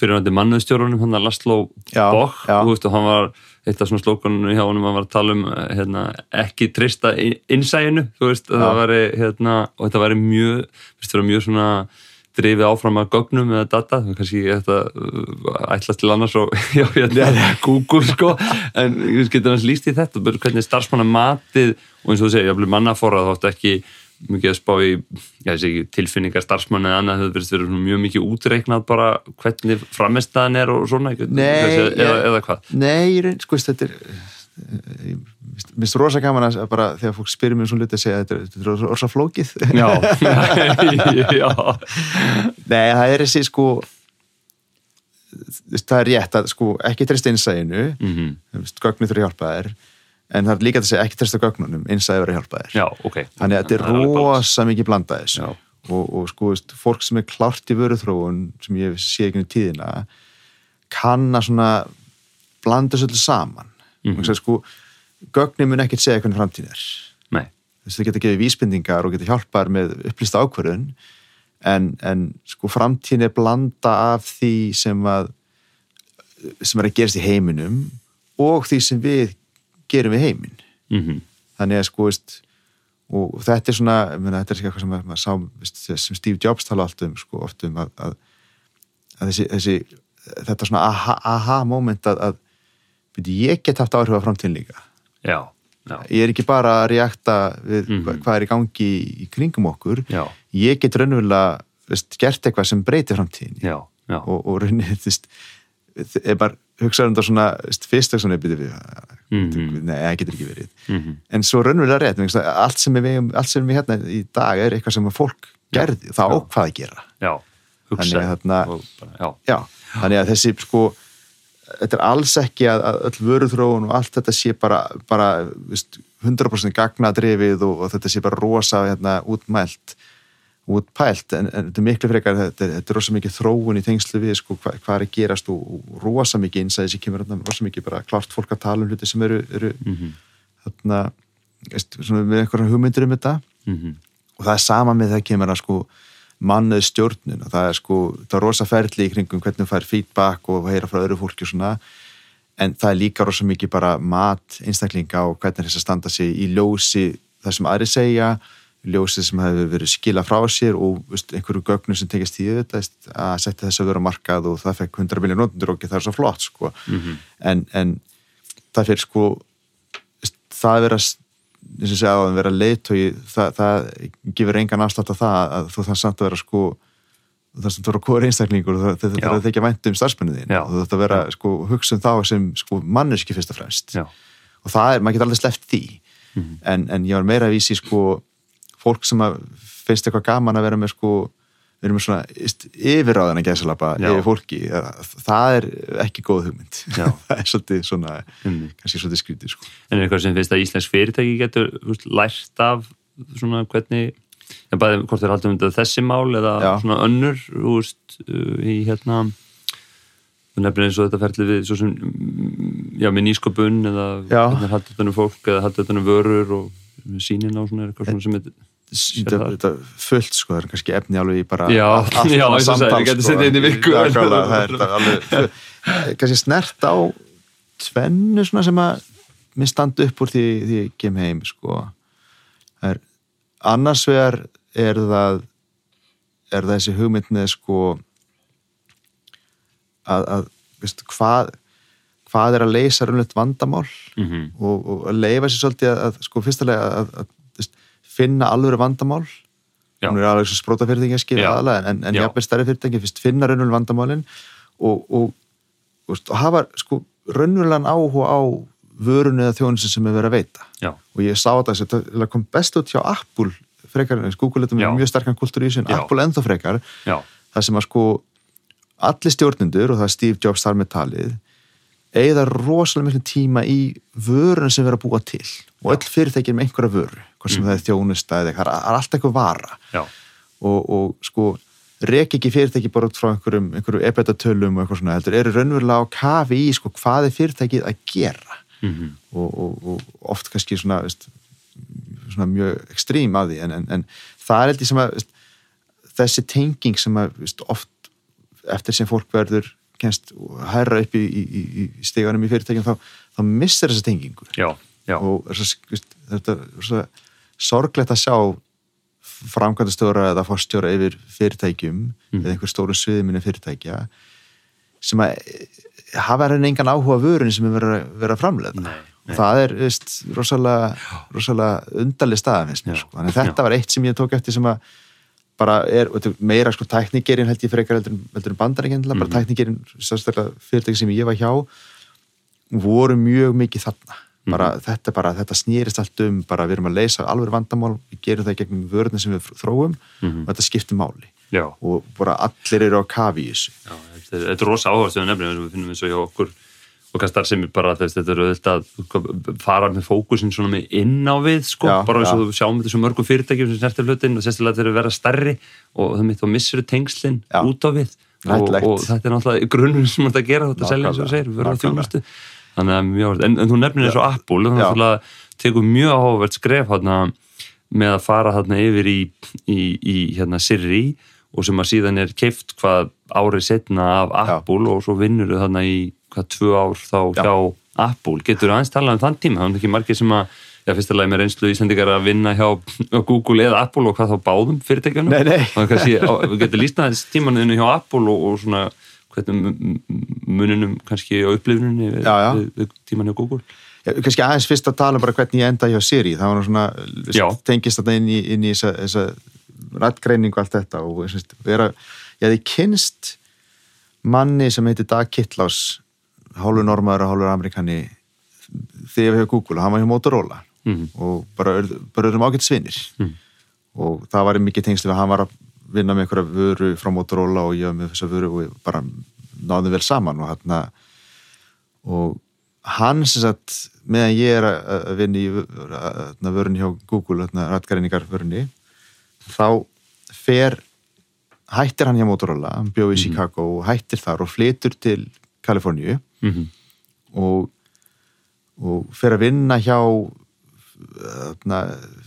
fyrirvændi mannuðstjórunum, hann að Laszlo veist, og hann var eitt af svona slókunum hjá honum, hann var að tala um hérna, ekki trista innsæginu, að hérna, og þetta væri mjög, mjög svona drifið áfram að gögnum eða data, kannski þetta uh, ætlast til annars og já, hérna, Google sko, en getur hans líst í þetta, hvernig starfsmanna matið og eins og þú segir, ég blev mannafórað þótt ekki mikið að spá í já, ekki, tilfinningar starfsmann eða annað, það verður mjög mikið útreiknað bara hvernig framistæðan er og svona, Nei, eða, ég- eða hvað? Nei, ég reyn, sko, þetta er ég finnst rosa gaman að bara þegar fólk spyrir mér um svona hluti að segja þetta er- þetta er rosa flókið. Já, já, Nei, það er þessi sko það er rétt að sko ekki treysta innsæðinu mm gögnu þurfa að hjálpa þér en það er líka að segja ekki treysta gögnunum innsæði verið að hjálpa þér. Já, ok. Þannig að þetta er Það rosa mikið blanda þessu. Já. og, og sko veist, fólk sem er klárt í vöruþróun sem ég sé ekki um tíðina kann að svona blanda öllu saman. Mm Mhm. sko, gögnin mun ekkert segja hvernig framtíð er. Þess að það geta gefið vísbendingar og geta hjálpar með upplýsta ákvörðun en, en sko framtíðin er blanda af því sem að sem er að gerast í heiminum og því sem við gerum við heiminn. Mm þannig að sko veist og þetta er svona, ég meina, þetta er eitthvað sem maður sá, sem Steve Jobs tala allt um sko, oft um að, að, að þessi, þessi, þetta svona aha, aha moment að, að ég get haft áhrif á framtíðin líka. Já, já, ég er ekki bara að reakta við Mhm. hva- hvað er í gangi í kringum okkur. Já, ég get raunverulega gert eitthvað sem breytir framtíðin já, já. og, og veist, ef maður hugsaður um þetta svona fyrst svona byrju við Mhm. nei, það getur ekki verið. Mhm. en svo raunverulega rétt, allt sem við allt sem við hérna í dag er eitthvað sem fólk gerði, það á hvað að gera. Já, hugsa. Þannig já, já, þannig að þessi sko þetta er alls ekki að, að öll vöruþróun og allt þetta sé bara, bara veist, 100% gagnadrifið og, og þetta sé bara rosa hérna, útmælt útpælt, en, en þetta er miklu frekar þetta, er- þetta er rosa mikið þróun í tengslu við sko, hvað, hvað er að gerast og, og rosa mikið innsæði sem kemur þarna, rosa mikið bara klart fólk að tala um hluti sem eru, eru Mhm. þarna, veist, svona, með einhverjum hugmyndir um þetta Mhm. og það er sama með það kemur að sko mannuð stjórnun og það er sko það er rosa ferli í kringum hvernig þú fær feedback og heyra frá öðru fólki og svona en það er líka rosa mikið bara mat einstaklinga og hvernig þess að standa sig í ljósi það sem aðri segja ljósi sem hefur verið skila frá sér og veist, einhverju gögnum sem tekist í þetta að setja þess að vera markað og það fekk 100 miljón notendur og það er svo flott sko. Mhm. en, en það fyrir sko veist, það að vera eins og segja að vera leiðtói það, það gefur engan afslátt af það að þú þarf samt að vera sko þú þarf samt að vera kóður einstaklingur og það- þetta er að þykja vænt um starfsmennu þín Já. og þú að vera sko hugsa um þá sem sko manneski fyrst og fremst já, og það er, maður getur alveg sleppt því Mhm. en, en ég var meira að vísi sko fólk sem að finnst eitthvað gaman að vera með sko við erum svona yfirráðan að gæsalapa Já. yfir fólki, það er ekki góð hugmynd það er svolítið svona Einmitt. kannski svolítið skrítið sko en er eitthvað sem finnst að Íslensk fyrirtæki getur veist, lært af svona hvernig en bæði hvort þeir haldum undir þessi mál eða Já. svona önnur veist, uh, í hérna nefnir eins og þetta ferli við sem, mm, já, með nýsköpun eða Já. hvernig haldið þetta um fólk eða haldið þetta um vörur og sínin á svona eitthvað svona sem þetta? Þetta fullt sko, það er kannski efni alveg í bara Já, allt já, eins og samtal, ég gæti sko. setið inn í viku. Það er alveg kannski snert á tvennu svona sem að mér standa upp úr því, því ég kem heim sko það er, annars vegar er það er það þessi hugmynd með sko að, að veist, hvað hvað er að leysa raunlegt vandamál Mhm. og, og að leifa sér svolítið að, að sko fyrstulega að, að, finna alveg vandamál. Hún er alveg svo spróta fyrirtæki að skilja aðalega en, en jafnveg stærri fyrirtæki fyrst finna raunverulega vandamálin og, og, og, og hafa sko raunverulegan áhuga á vörunni eða þjónusin sem er verið að veita. Já, og ég sá þetta, þetta kom best út hjá Apple frekar, Google er mjög sterkan kultúr í þessu, Já. Apple ennþá frekar. Já, það sem að sko allir stjórnendur og það er Steve Jobs þar með talið eigða rosalega miklu tíma í vörun sem vera að búa til. Og öll fyrirtæki er með einhverja vöru hvort sem það er þjónusta eða eitthvað, það er alltaf eitthvað vara. Og, og sko rek ekki fyrirtæki bara út frá einhverjum, einhverjum ebætatölum og eitthvað svona heldur, eru raunverulega á kafi í sko hvað er fyrirtækið að gera? Mhm, og, og, og oft kannski svona, veist, svona mjög ekstrím af því en, en, en það er ég sem að veist, þessi tenging sem að veist, oft eftir sem fólk verður kennst hæra upp í, í, í steganum í fyrirtækjum þá, þá missir þessa tengingu. Já, já, og þetta sorglegt að sjá framkvæmdastóra eða fórstjóra yfir fyrirtækjum Mm. eða einhver stóru sviðminni fyrirtækja sem að hafa henni engan áhuga vörun sem er verið að vera að framleiða Nei, nei. og það er veist, rosalega, rosalega undarlega staða finnst mér Já, sko. þetta var eitt sem ég tók eftir sem að bara er er meira sko tæknigerinn held ég frekar heldur, heldur en bandaríkjendla, Mhm. bara tæknigerinn sérstaklega fyrirtæki sem ég var hjá voru mjög mikið þarna bara, Mhm. þetta, bara, þetta snýrist allt um bara við erum að leysa alveg vandamál við gerum það gegnum vörðin sem við þróum Mhm. og þetta skiptir máli. Já, og bara allir eru á kafi í þessu. Já þetta er, þetta er rosa áherslu við finnum eins og hjá okkur sem er bara þess, þetta er auðvitað að fara með fókusin svona með inn á við sko, Já, bara eins og við sjáum þetta svo mörgum fyrirtækjum sem snertir hlutin og sérstaklega þeir eru að vera stærri og það mitt þá missur tengslin Já. út á við. Og, og þetta er náttúrulega grunnum sem þetta gera þetta selja eins og þú segir, við verðum að þjónustu þannig að mjög, en, en þú nefnir eins og Apple þannig Já. að það tekur mjög áhugavert skref hérna, með að fara hérna yfir í, í, í hérna Siri og sem að síðan er keift hvað árið setna af Apple og svo vinnur þau þarna í hvað tvö ár þá Já. hjá Apple. Getur aðeins talað um þann tíma? Er ekki margir sem að Já, fyrstulega með reynslu Íslandikar að vinna hjá Google eða Apple og hvað þá báðum fyrirtækjunum. Nei, nei. Kannski, á- við getum lístað þess tímanuðinu hjá Apple og, og svona muninum kannski á upplifuninu við, við, við tíman hjá Google. Já, kannski aðeins fyrst að tala um bara hvernig ég enda hjá Siri það var svona, Já. tengist þetta inn í, inn í þessa, þessa rættgreiningu allt þetta og þess, vera, ég hefði kynst manni sem heitir Dag Kittlás hálfur normaður og hálfur amerikani þegar við hefur Google og hann var hjá Motorola Mhm. og bara, bara erum ágætt svinnir Mhm. og það var mikið tengsli við að hann var að vinna með einhverja vöru frá Motorola og ég var með þessa vöru og við bara náðum vel saman og hann og hann sem sagt meðan ég er að að vinna í þarna, vörunni hjá Google, rættgreiningar vörunni þá fer hættir hann hjá Motorola hann bjóði í Chicago og hættir þar og flytur til Kaliforníu. Mm og, og fer að vinna hjá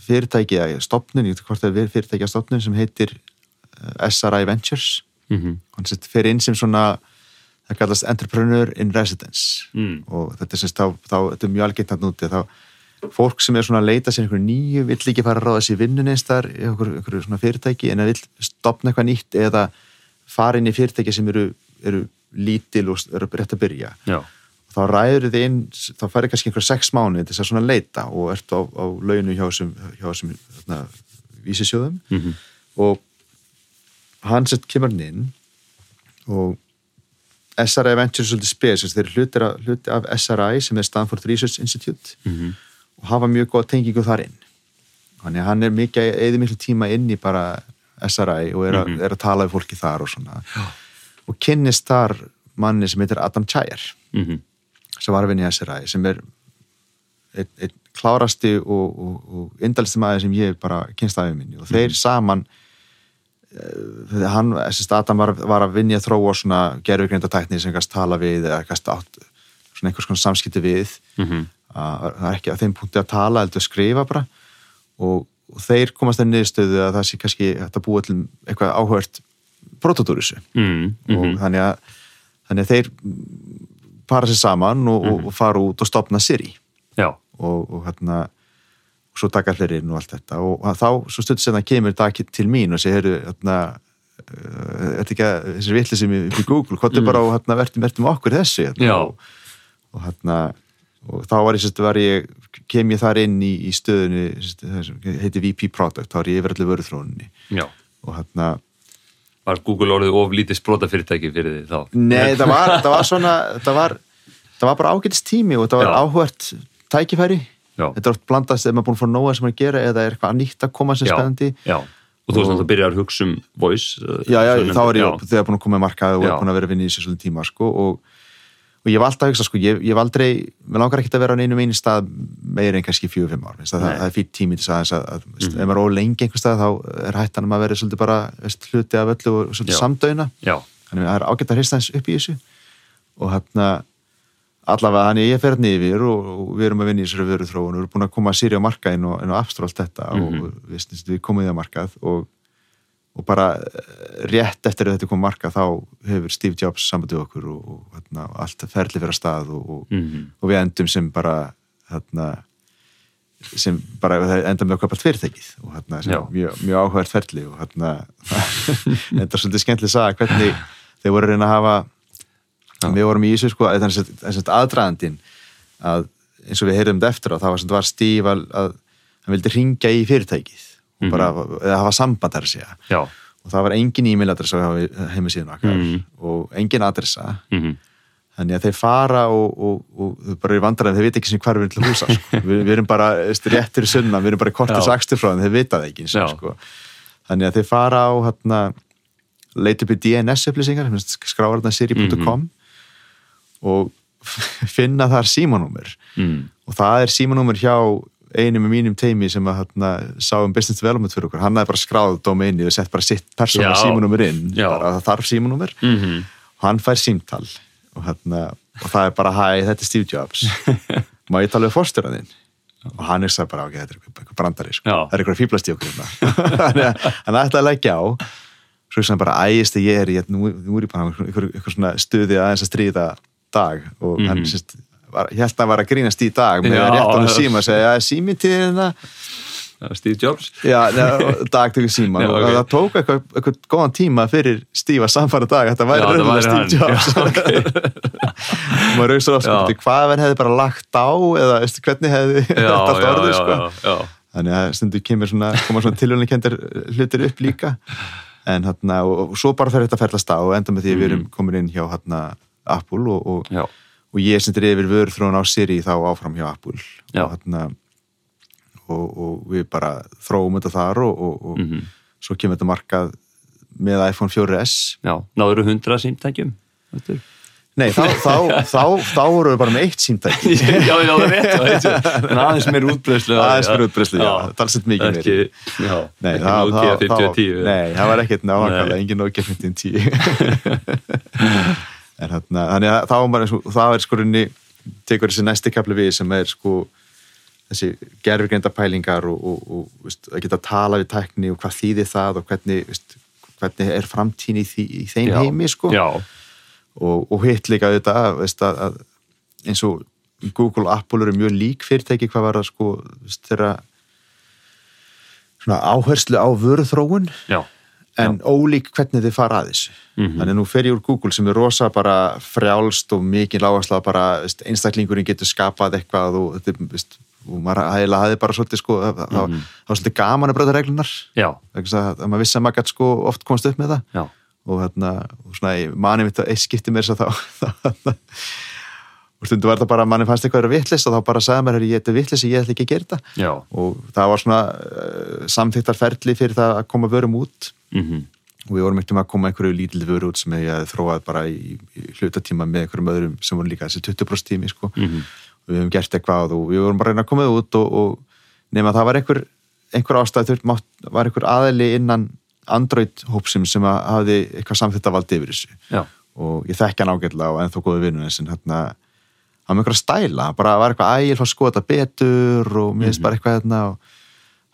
fyrirtæki eða stopnun, ég veit hvort það er fyrirtæki að stopnun sem heitir SRI Ventures -hmm. hann fer inn sem svona það kallast Entrepreneur in Residence Mm. og þetta er, semst, þá, þá, þetta er mjög algengt hann úti þá fólk sem er svona að leita sér einhverju nýju vill ekki fara að ráða sér vinnun einstar í einhverju, svona fyrirtæki en að vill stopna eitthvað nýtt eða fara inn í fyrirtæki sem eru, eru lítil og eru rétt að byrja Já. þá ræður þið inn, þá færi kannski einhver sex til þess að svona leita og ert á, á launu hjá þessum, þarna, vísisjóðum Mm og hann sett kemur hann inn og SRI Ventures er svolítið spes, þeir eru hluti af, SRI sem er Stanford Research Institute -hmm. og hafa mjög góð tengingu þar inn. Þannig að hann er mikið, eða miklu tíma inn í bara SRI og er, a, Mhm. er að tala við fólki þar og svona. Og kynnist þar manni sem heitir Adam Chayar Mm sem var að vinna í SRI sem er einn ein klárasti og, og, og indalisti maður sem ég bara kynst af minni. Og þeir saman uh, hann, þessi Adam var, var að vinja þróa svona gerfugreinda tækni sem kannski tala við eða kannski átt svona einhvers konar samskipti við. -hmm. að það er ekki á þeim punkti að tala að skrifa bara. Og, og þeir komast þeir niðurstöðu að það sé kannski að búa til eitthvað áhört prototúrisu Mm og þannig að, þannig að þeir para sér saman og, og, og fara út og stopna Siri. Já. og, og hérna svo taka allir inn og allt þetta og þá, svo stundur sem það kemur dag til mín og segir, hérna uh, er þetta ekki að, þessi vitli sem upp í Google, hvað er bara og hérna verðum, verðum okkur þessu hérna, Já. og, hérna og þá var ég, sérst, var ég kem ég þar inn í, í stöðunni heitir VP Product, þá er ég yfir allir vöruþróunni Já. og hérna Var Google orðið of lítið sprótafyrirtæki fyrir því þá? Nei, það var, það var svona það var, það var bara ágætist tími og það var Já. áhvert tækifæri Já. þetta er oft blandast ef maður er búin að fá nóga sem maður að gera eða er eitthvað nýtt að koma sem spennandi Já. Og þú veist að það byrjar að hugsa um voice. uh, já, já, þá er ég þegar búin að koma í markað og Já. er búin að vera að vinna í þessu svolítið tíma sko, og, og ég var alltaf að hugsa sko, ég, ég var aldrei, mér langar ekkert að vera á neinum einu stað meira en kannski fjögur, fimm ár það, það er fýtt tími til þess að, að, að ef maður er ólengi einhver stað þá er hættan að maður verið svolítið bara veist, hluti af öllu og svolítið Já. samdöina Já. þannig að það er ágætt að hrista þess upp í þessu og hérna allavega að ég fer hérna yfir og, og við erum að vinna í þessari vöru þróun og við erum búin að koma að sýri á markaðin og, og aftur allt þetta Mhm. og við, við komum í það markað og, og bara eh, rétt eftir að þetta kom marka þá hefur Steve Jobs sambandið okkur og, og hérna, allt ferli fyrir að stað og, og, Mhm. og við endum sem bara hérna, sem bara endum með að allt fyrirtækið og hérna, sem mjög, mjög áhugað ferli og hérna er svolítið skemmtileg að sagða hvernig þeir voru að reyna að hafa við vorum í þessu sko þess að að eins og við heyrðum þetta eftir á það var, var Steve að, að hann vildi ringja í fyrirtækið og bara, eða hafa samband þar að segja Já. og það var engin e-mail adressa á heimasíðun okkar Mhm. og engin adressa Mhm. þannig að þeir fara og, og, og þau bara eru vandræðin, þeir veit ekki sem hvar við erum til húsa sko. við, við erum bara réttir sunna, við erum bara kortir Já. sakstur frá þeim, þeir vita það ekki og, sko. þannig að þeir fara á hérna, leita upp í DNS upplýsingar skráðarna siri.com og finna þar símanúmer Mm. og það er símanúmer hjá einu með mínum teimi sem að hérna, sá um business development fyrir okkur, hann hafði bara skráð domainið og sett bara sitt persóna Já. símanúmer inn, bara það þarf símanúmer Mhm. og hann fær símtal og, hérna, og það er bara, hæ, þetta er Steve Jobs má ég tala við fórstjóraðinn og hann er það bara, ok, þetta er eitthvað, eitthvað brandari sko. Það er eitthvað fýblast í okkur hérna. Hann ætti að leggja á svo sem bara ægist að ég er í nú, nú er ég bara eitthvað, eitthvað svona stuði aðeins að stríða dag og hann sérst var, held að var að grínast í dag með Mhm. Að rétt hann já. síma og segja, já, sími til hérna Það er Steve Jobs Já, dag tökur síma og ok. það tók eitthvað, eitthvað góðan tíma fyrir Steve að samfara dag þetta væri Já, þetta væri Steve hann. Jobs Já, ok. og maður auðvitað Já. afskipti hvað hann hefði bara lagt á eða veistu, hvernig hefði þetta allt orðið sko. þannig að stundu kemur svona, svona tilhjóðnikendir hlutir upp líka en hérna, og, og svo bara fer þetta að ferlast á og enda með því að við erum komin inn hjá hérna, Apple og, og, Já. og ég sendir yfir vörur þróun á Siri þá áfram hjá Apple. Já. og, hérna, og, og við bara þróum þetta þar og, og, og Mhm. svo kemur þetta markað með iPhone 4S Já, náður hundra símtækjum? Þetta er- Nei, þá, þá, þá, þá vorum við bara með eitt símtæki. Já, já, það er rétt það er. En aðeins meir útbreyslu aðeins fyrir útbreyslu, já, talsett mikið meiri. Ekki, já, Nei, ekki það, Nokia það, 5010 það, nei, það var ekkert nákvæmlega, engin Nokia 5010 en þarna, þannig að þá var maður, það er sko runni tekur þessi næsti kapli við sem er sko þessi gerfirgreinda pælingar og, og, og veist, að geta að tala við tækni og hvað þýðir það og hvernig, veist, hvernig er framtíni í, í þeim Já. heimi sko. Já, og, og hitt líka auðvitað veist, að, að eins og Google og Apple eru mjög lík fyrirtæki hvað var það sko þeirra svona áherslu á vöruþróun. Já, en ólík hvernig þið fara að þessu. Mhm. þannig að nú fer ég úr Google sem er rosa bara frjálst og mikið lágasla bara veist, einstaklingurinn getur skapað eitthvað og, þetta, veist, og maður heila hafi bara svolítið sko, það, það, Mhm. það var svolítið gaman að bröða reglunar já, þess að, að maður vissi að maður gætt sko oft komast upp með það. Já. Og hérna, og svona, ég mani mitt að eitt skipti mér þess að þá, þá og stundu var það bara að manni fannst eitthvað að vera vitlis og þá bara sagði mér, ég er vitlis ég ætla ekki að gera þetta. Já, og það var svona uh, samþyktar ferli fyrir það að koma vörum út mhm, og við vorum ekkert um að koma einhverju lítil vöru út sem ég þróað bara í, í hlutatíma með einhverjum öðrum sem voru líka þessi 20% tími sko. mhm. Og við höfum gert eitthvað og við vorum bara reyna að koma út og, og nema það var einhver, einhver ástæð þurft, mátt, var einhver aðeli innan Android-hópsum sem að hafði eitthvað samþyttavald yfir þessu. Já, og ég þekki hann ágætlega og ennþá góðu vinnun en hérna, hann með einhverja stæla bara var eitthvað, æ, ég er að skoða þetta betur og mér finnst bara eitthvað hérna og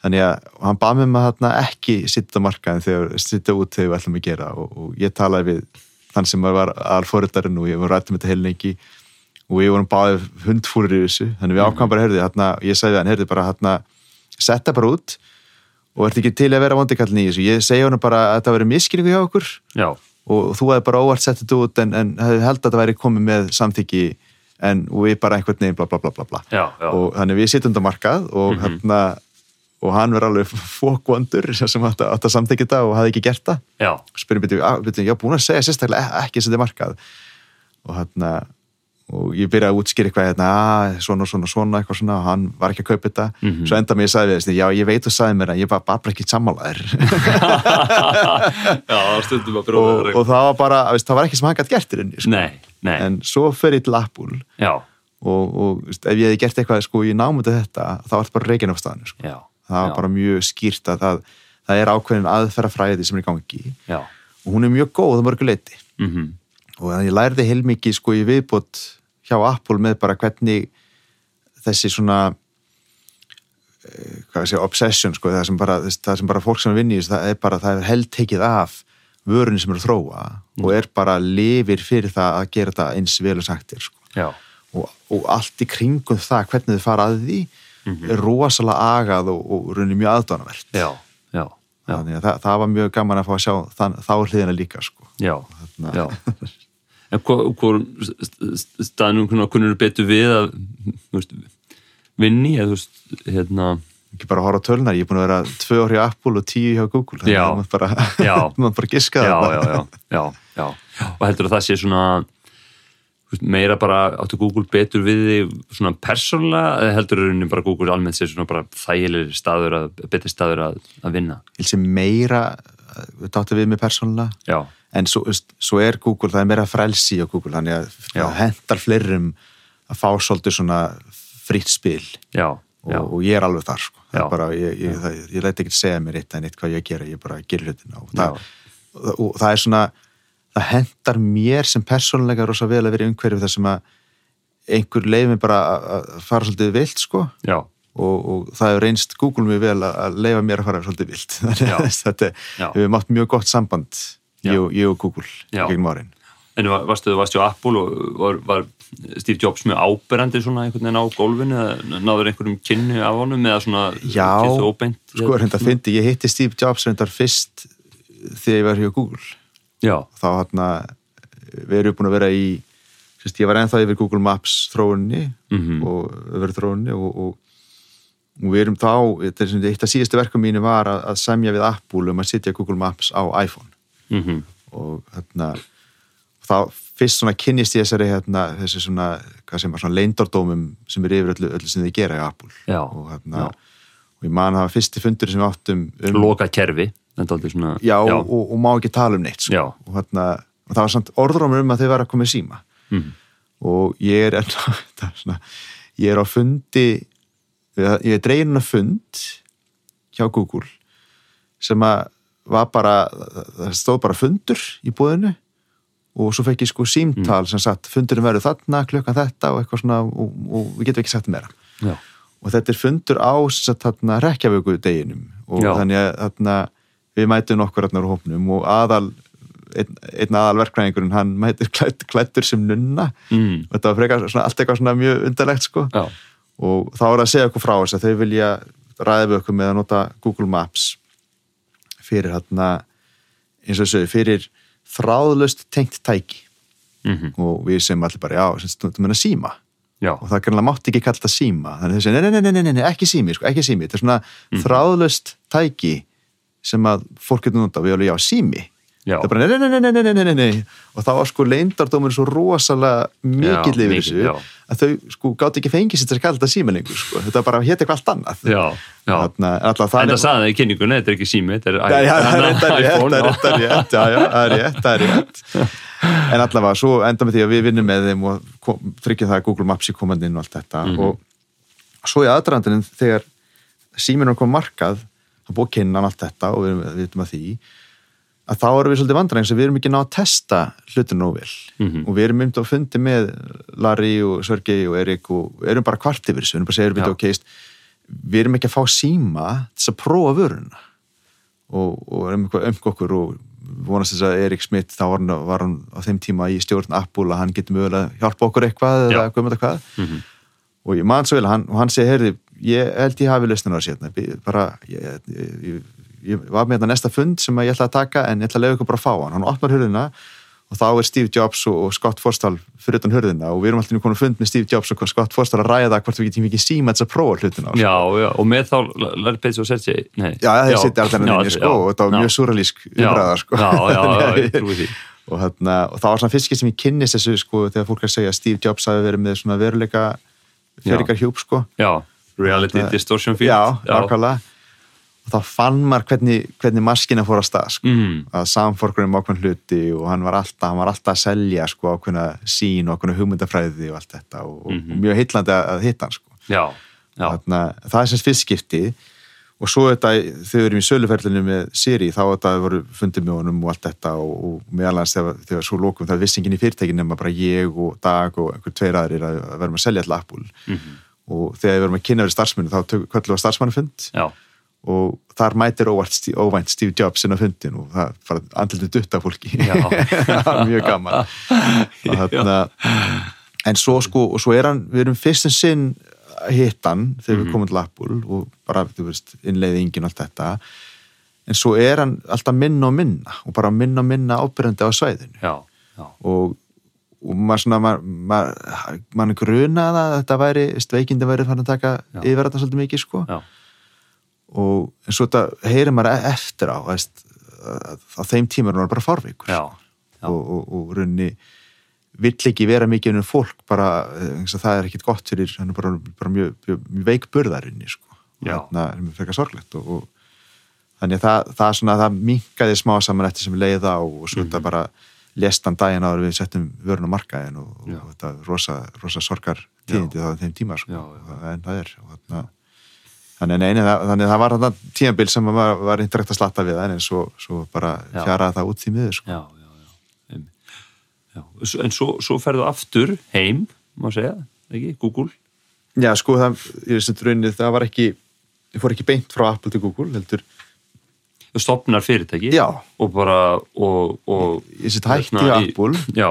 þannig að hann bað mér með hérna ekki sitta markaðin þegar sitta út þegar við ætlum að gera og, og ég talaði við þann sem var alfóriðarinn og ég var rættum þetta heilningi og við vorum báðið hundfúrir í þessu. Þannig við ákvæmum bara, heyrði, hérna, ég sagði hann, heyrði bara hérna, setta bara út og ert ekki til að vera vondikallin í þessu. Ég segi hann bara að þetta verið miskilningu hjá okkur já, og þú hefði bara óvart sett þetta út en, en held að þetta væri komið með samþyggi en við bara einhvern veginn bla bla bla bla bla. Já, já. og þannig við sittum þetta markað og hérna og hann verður alveg fókvondur sem átt að, að samþykja þetta og hafði ekki gert það. Já, og spyrum byrju, ég var búin að segja sérstaklega e- ekki sem þetta markað. Og hérna og ég byrjaði að útskýra eitthvað hérna, að, svona, svona, svona, eitthvað svona og hann var ekki að kaupa þetta. Mhm. svo enda mér sagði við já ég veit þú sagði mér en ég var bara ekki sammálaðir já, stundum að og, bróða og það var bara, veist, það var ekki sem hann gætt gert í rauninni, sko. Nei, nei, en svo ég til já, og, og veist, ef ég hefði gert eitthvað sko, í námundu þetta, þá var þetta bara reikin af staðinu sko. já það var já, bara mjög skýrt að það, það er ákveðin aðferðafræði sem er í gangi Já, og hún er mjög góð á mörgu leiti mhm, og ég lærði heilmikið sko í viðbót hjá Apple með bara hvernig þessi svona eh, hvað segja, obsession sko, það sem bara, það sem bara fólk sem vinni það er bara, það er held tekið af vörunni sem eru að þróa og er bara lifir fyrir það að gera þetta eins vel og sagtir sko. Og, og allt í kringum það hvernig þið fara að því er rosalega agað og, og runni mjög aðdánavert já, já, já, þannig að það, það var mjög gaman að fá að sjá þann, þá hliðina líka sko. já, Þarna- já. En hvað, staðnum kunnur betur við að veist, vinni eða þú veist, hérna ekki bara að horfa á tölunar, ég er búin að vera tvö orði á Apple og tíu hjá Google þannig að maður bara, bara giska það já, já, já, já. og heldur að það sé svona meira bara áttu Google betur við þig svona persónulega eða heldur að bara Google almennt sé svona bara þægilegri staður að, betri staður að, að vinna? Sé meira við dáttum við mig persónulega. En svo, svo er Google, það er meira frelsi á Google, þannig að það hendar fleirum að fá svolítið svona fritt spil. Já, og, já, og ég er alveg þar sko. er bara, ég, ég, ég læti ekki segja mér eitt en eitt hvað ég að gera, ég bara ger það, og, og það er svona það hendar mér sem persónulega rosa vel að vera í umhverju þar sem að einhver leið mér bara að- fara svolítið vilt sko. Og, og það hefur reynst Google mjög vel að, leifa mér að fara svolítið vilt þetta hefur mátt mjög gott samband ég ég og Google gegnum árin. En var- varstu, varstu á Apple og var, var Steve Jobs mjög áberandi svona einhvern veginn á gólfinu eða náður einhverjum kynni af honum eða svona Já, sko reynda að fyndi, ég hitti Steve Jobs reyndar fyrst þegar ég var hjá Google Já, þá hérna við erum búin að vera í sérst, ég var ennþá yfir Google Maps þróunni Mhm. og yfir þróunni og, og, og við erum þá þetta er eitt af síðustu verkum mínu var að, að semja við Apple um að sitja Google Maps á iPhone. Mhm, og hérna þá fyrst svona kynnist ég þessari hérna, þessi svona, hvað sem var svona leindardómum sem er yfir öllu, öllu sem þið gera í Apple. Já, og hérna já. og ég man að það var fyrsti fundur sem við áttum um, loka kerfi er svona já, Og, og, og má ekki tala um neitt sko. Já. og, hérna, og það var samt orðrómur um að þau var að koma í síma Mhm. og ég er svona, ég er á fundi ég er dregin að fund hjá Google sem að var bara það stóð bara fundur í búðinu og svo fekk ég sko símtal sem sagt fundurinn verður þarna, klukkan þetta og eitthvað svona og, og við getum ekki sagt meira já, og þetta er fundur á þarna rekjavöku deginum og Já. þannig að þarna við mætum nokkur þarna úr hópnum og aðal einn, einn aðal verkræðingurinn hann mætir klætt, klættur sem nunna. Mm, þetta var frekar svona, allt eitthvað svona mjög undarlegt sko. Og þá er að segja okkur frá þess að þau vilja ræða við okkur með að nota Google Maps fyrir hérna eins og þessu, fyrir þráðlust tengt tæki. Mhm, og við sem allir bara, já, sem stundum að síma. Já, og það kannski mátti ekki kalla þetta síma. Þannig að þessi, nei, nei, nei, nei, nei, ekki sími, sko, ekki sími. Þetta er svona þráðlust tæki sem að fólk getur nota, við erum alveg já, sími. Já. það er bara nei, nei, nei, nei, nei og þá var sko leindardómur svo rosalega mikill yfir þessu já. að þau sko gátt ekki fengið sér til að kalla þetta sími lengur sko, þetta bara hétt eitthvað allt annað. Þarna, en það saði það í kynningunni, þetta er ekki sími þetta er iPhone það er rétt, það er rétt en allavega, svo enda með því að við vinnum með þeim og tryggja það að Google Maps í komandinu og allt þetta. Mhm. Og svo í aðdrandinum þegar síminum kom markað það búið kynnan allt þetta og við, erum- við vitum að því að þá erum við svolítið vandræðing sem við erum ekki ná að testa hlutin nóg vel Mhm. og við erum myndið að fundi með Larry og Sergei og Erik og erum bara kvart yfir þessu, við erum bara að segja, erum okay, við erum ekki að fá síma þess að prófa vöruna og, og um eitthvað um okkur og vonast þess að Erik Smith þá var hann, var hann á þeim tíma í stjórn Apple að hann getur mögulega að hjálpa okkur eitthvað Já. eða hvað með þetta hvað Mhm. og ég man svo vel að hann, og hann segi, heyrði ég held ég hafi lausnum á sér bara, ég, ég, ég, var með þetta næsta fund sem ég ætla að taka en ég ætla að leiða ykkur bara að fá hann, hann opnar hurðina og þá er Steve Jobs og, Scott Forstall fyrir utan hurðina. Og við erum alltaf komin að fund með Steve Jobs og Scott Forstall að ræða hvort við getum ekki síma þess að prófa hlutina. Já, já, og með þá Larry Page og Sergei, nei. Já, það sitt alltaf já, henni, sko, já, og þetta var mjög surrealísk Já, umræða, sko. Já, já, já, ég trúi því. Og, þarna, og það var svona fyrst sem ég kynnist þessu, sko, þegar fólk er að segja að Steve Jobs hafi verið með svona veruleika fyrir ykkar hjúp, sko. Já, reality Þetta- distortion field Já, nákvæmlega. Og þá fann maður hvernig, hvernig maskina fór að stað, sko. mm, Að samforkurinn um ákveðn hluti og hann var alltaf, hann var alltaf að selja, sko, ákveðna sín og ákveðna hugmyndafræði og allt þetta og, Mhm. og mjög heillandi að, hitta hann, sko. Já, já, Þarna, það er sem fyrst skipti og svo þetta, þegar við erum í söluferlinu með Siri, þá þetta voru fundið með honum og allt þetta og, og meðal hans þegar, þegar svo lókum það vissi enginn í fyrirtækinu nema bara ég og Dag og einhver tveir aðrir að, verðum að selja alltaf Apple mhm, og þegar við verum að kynna verið starfsmennu þá kvöldum við að starfsmannufund já, og þar mætir óvænt, óvænt Steve Jobs inn á fundin og það fara andlitið dutta fólki. Já. það var mjög gaman. Þarna en svo sko, og svo er hann, við erum fyrst en sinn hittan þegar Mhm. við komum til Apple og bara, þú veist, innleiðingin og allt þetta. En svo er hann alltaf minna og minna og bara minna og minna ábyrjandi á svæðinu. Já, já, og, og maður svona maður, maður grunaði að þetta væri, veist, veikindi væri fann að taka yfir þetta svolítið mikið sko. Já, og en svo þetta heyrir maður e- eftir á veist, að, á þeim tíma er maður bara fárveikur. Já, já. og, og, og runni vill ekki vera mikið um fólk bara, það er ekkit gott fyrir hann er bara, bara mjög, mjög, mjög veik burðarinni sko. Þannig að það er frekar sorglegt og, og þannig að það, það, það minkaði smá saman eftir sem leiða og svo þetta bara lestan daginn áður við settum vörun á markaðin og, og þetta rosa, rosa sorgar tíðindi þá þeim tíma sko. En það er og, þannig, nei, nei, það, þannig að það var þetta tíðanbíl sem var, var indirekt að slatta við en svo, svo bara Já. fjaraði það út því miður sko. En svo, svo ferðu aftur heim, má segja, ekki, Google. Já, sko, það, það var ekki, ég fór ekki beint frá Apple til Google, heldur, stopnar fyrirtæki. Já. Og bara, og, og ég sitt hætti í Hérna, í- Apple Já,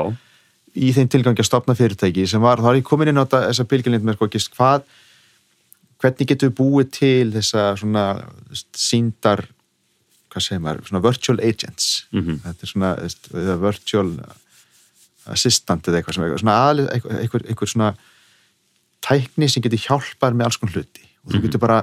í þeim tilgangi að stopna fyrirtæki sem var, þá er ég komin inn á þetta, þessa bylgjulindi með sko, ekki, hvað, hvernig getum við búið til þessa svona síndar, hvað segir maður, svona virtual agents, Mhm. þetta er svona, eða virtual assistant eða eitthvað sem eitthvað, svona aðli, eitthvað, eitthvað, eitthvað svona tækni sem getur hjálpað með alls konar hluti og þú getur bara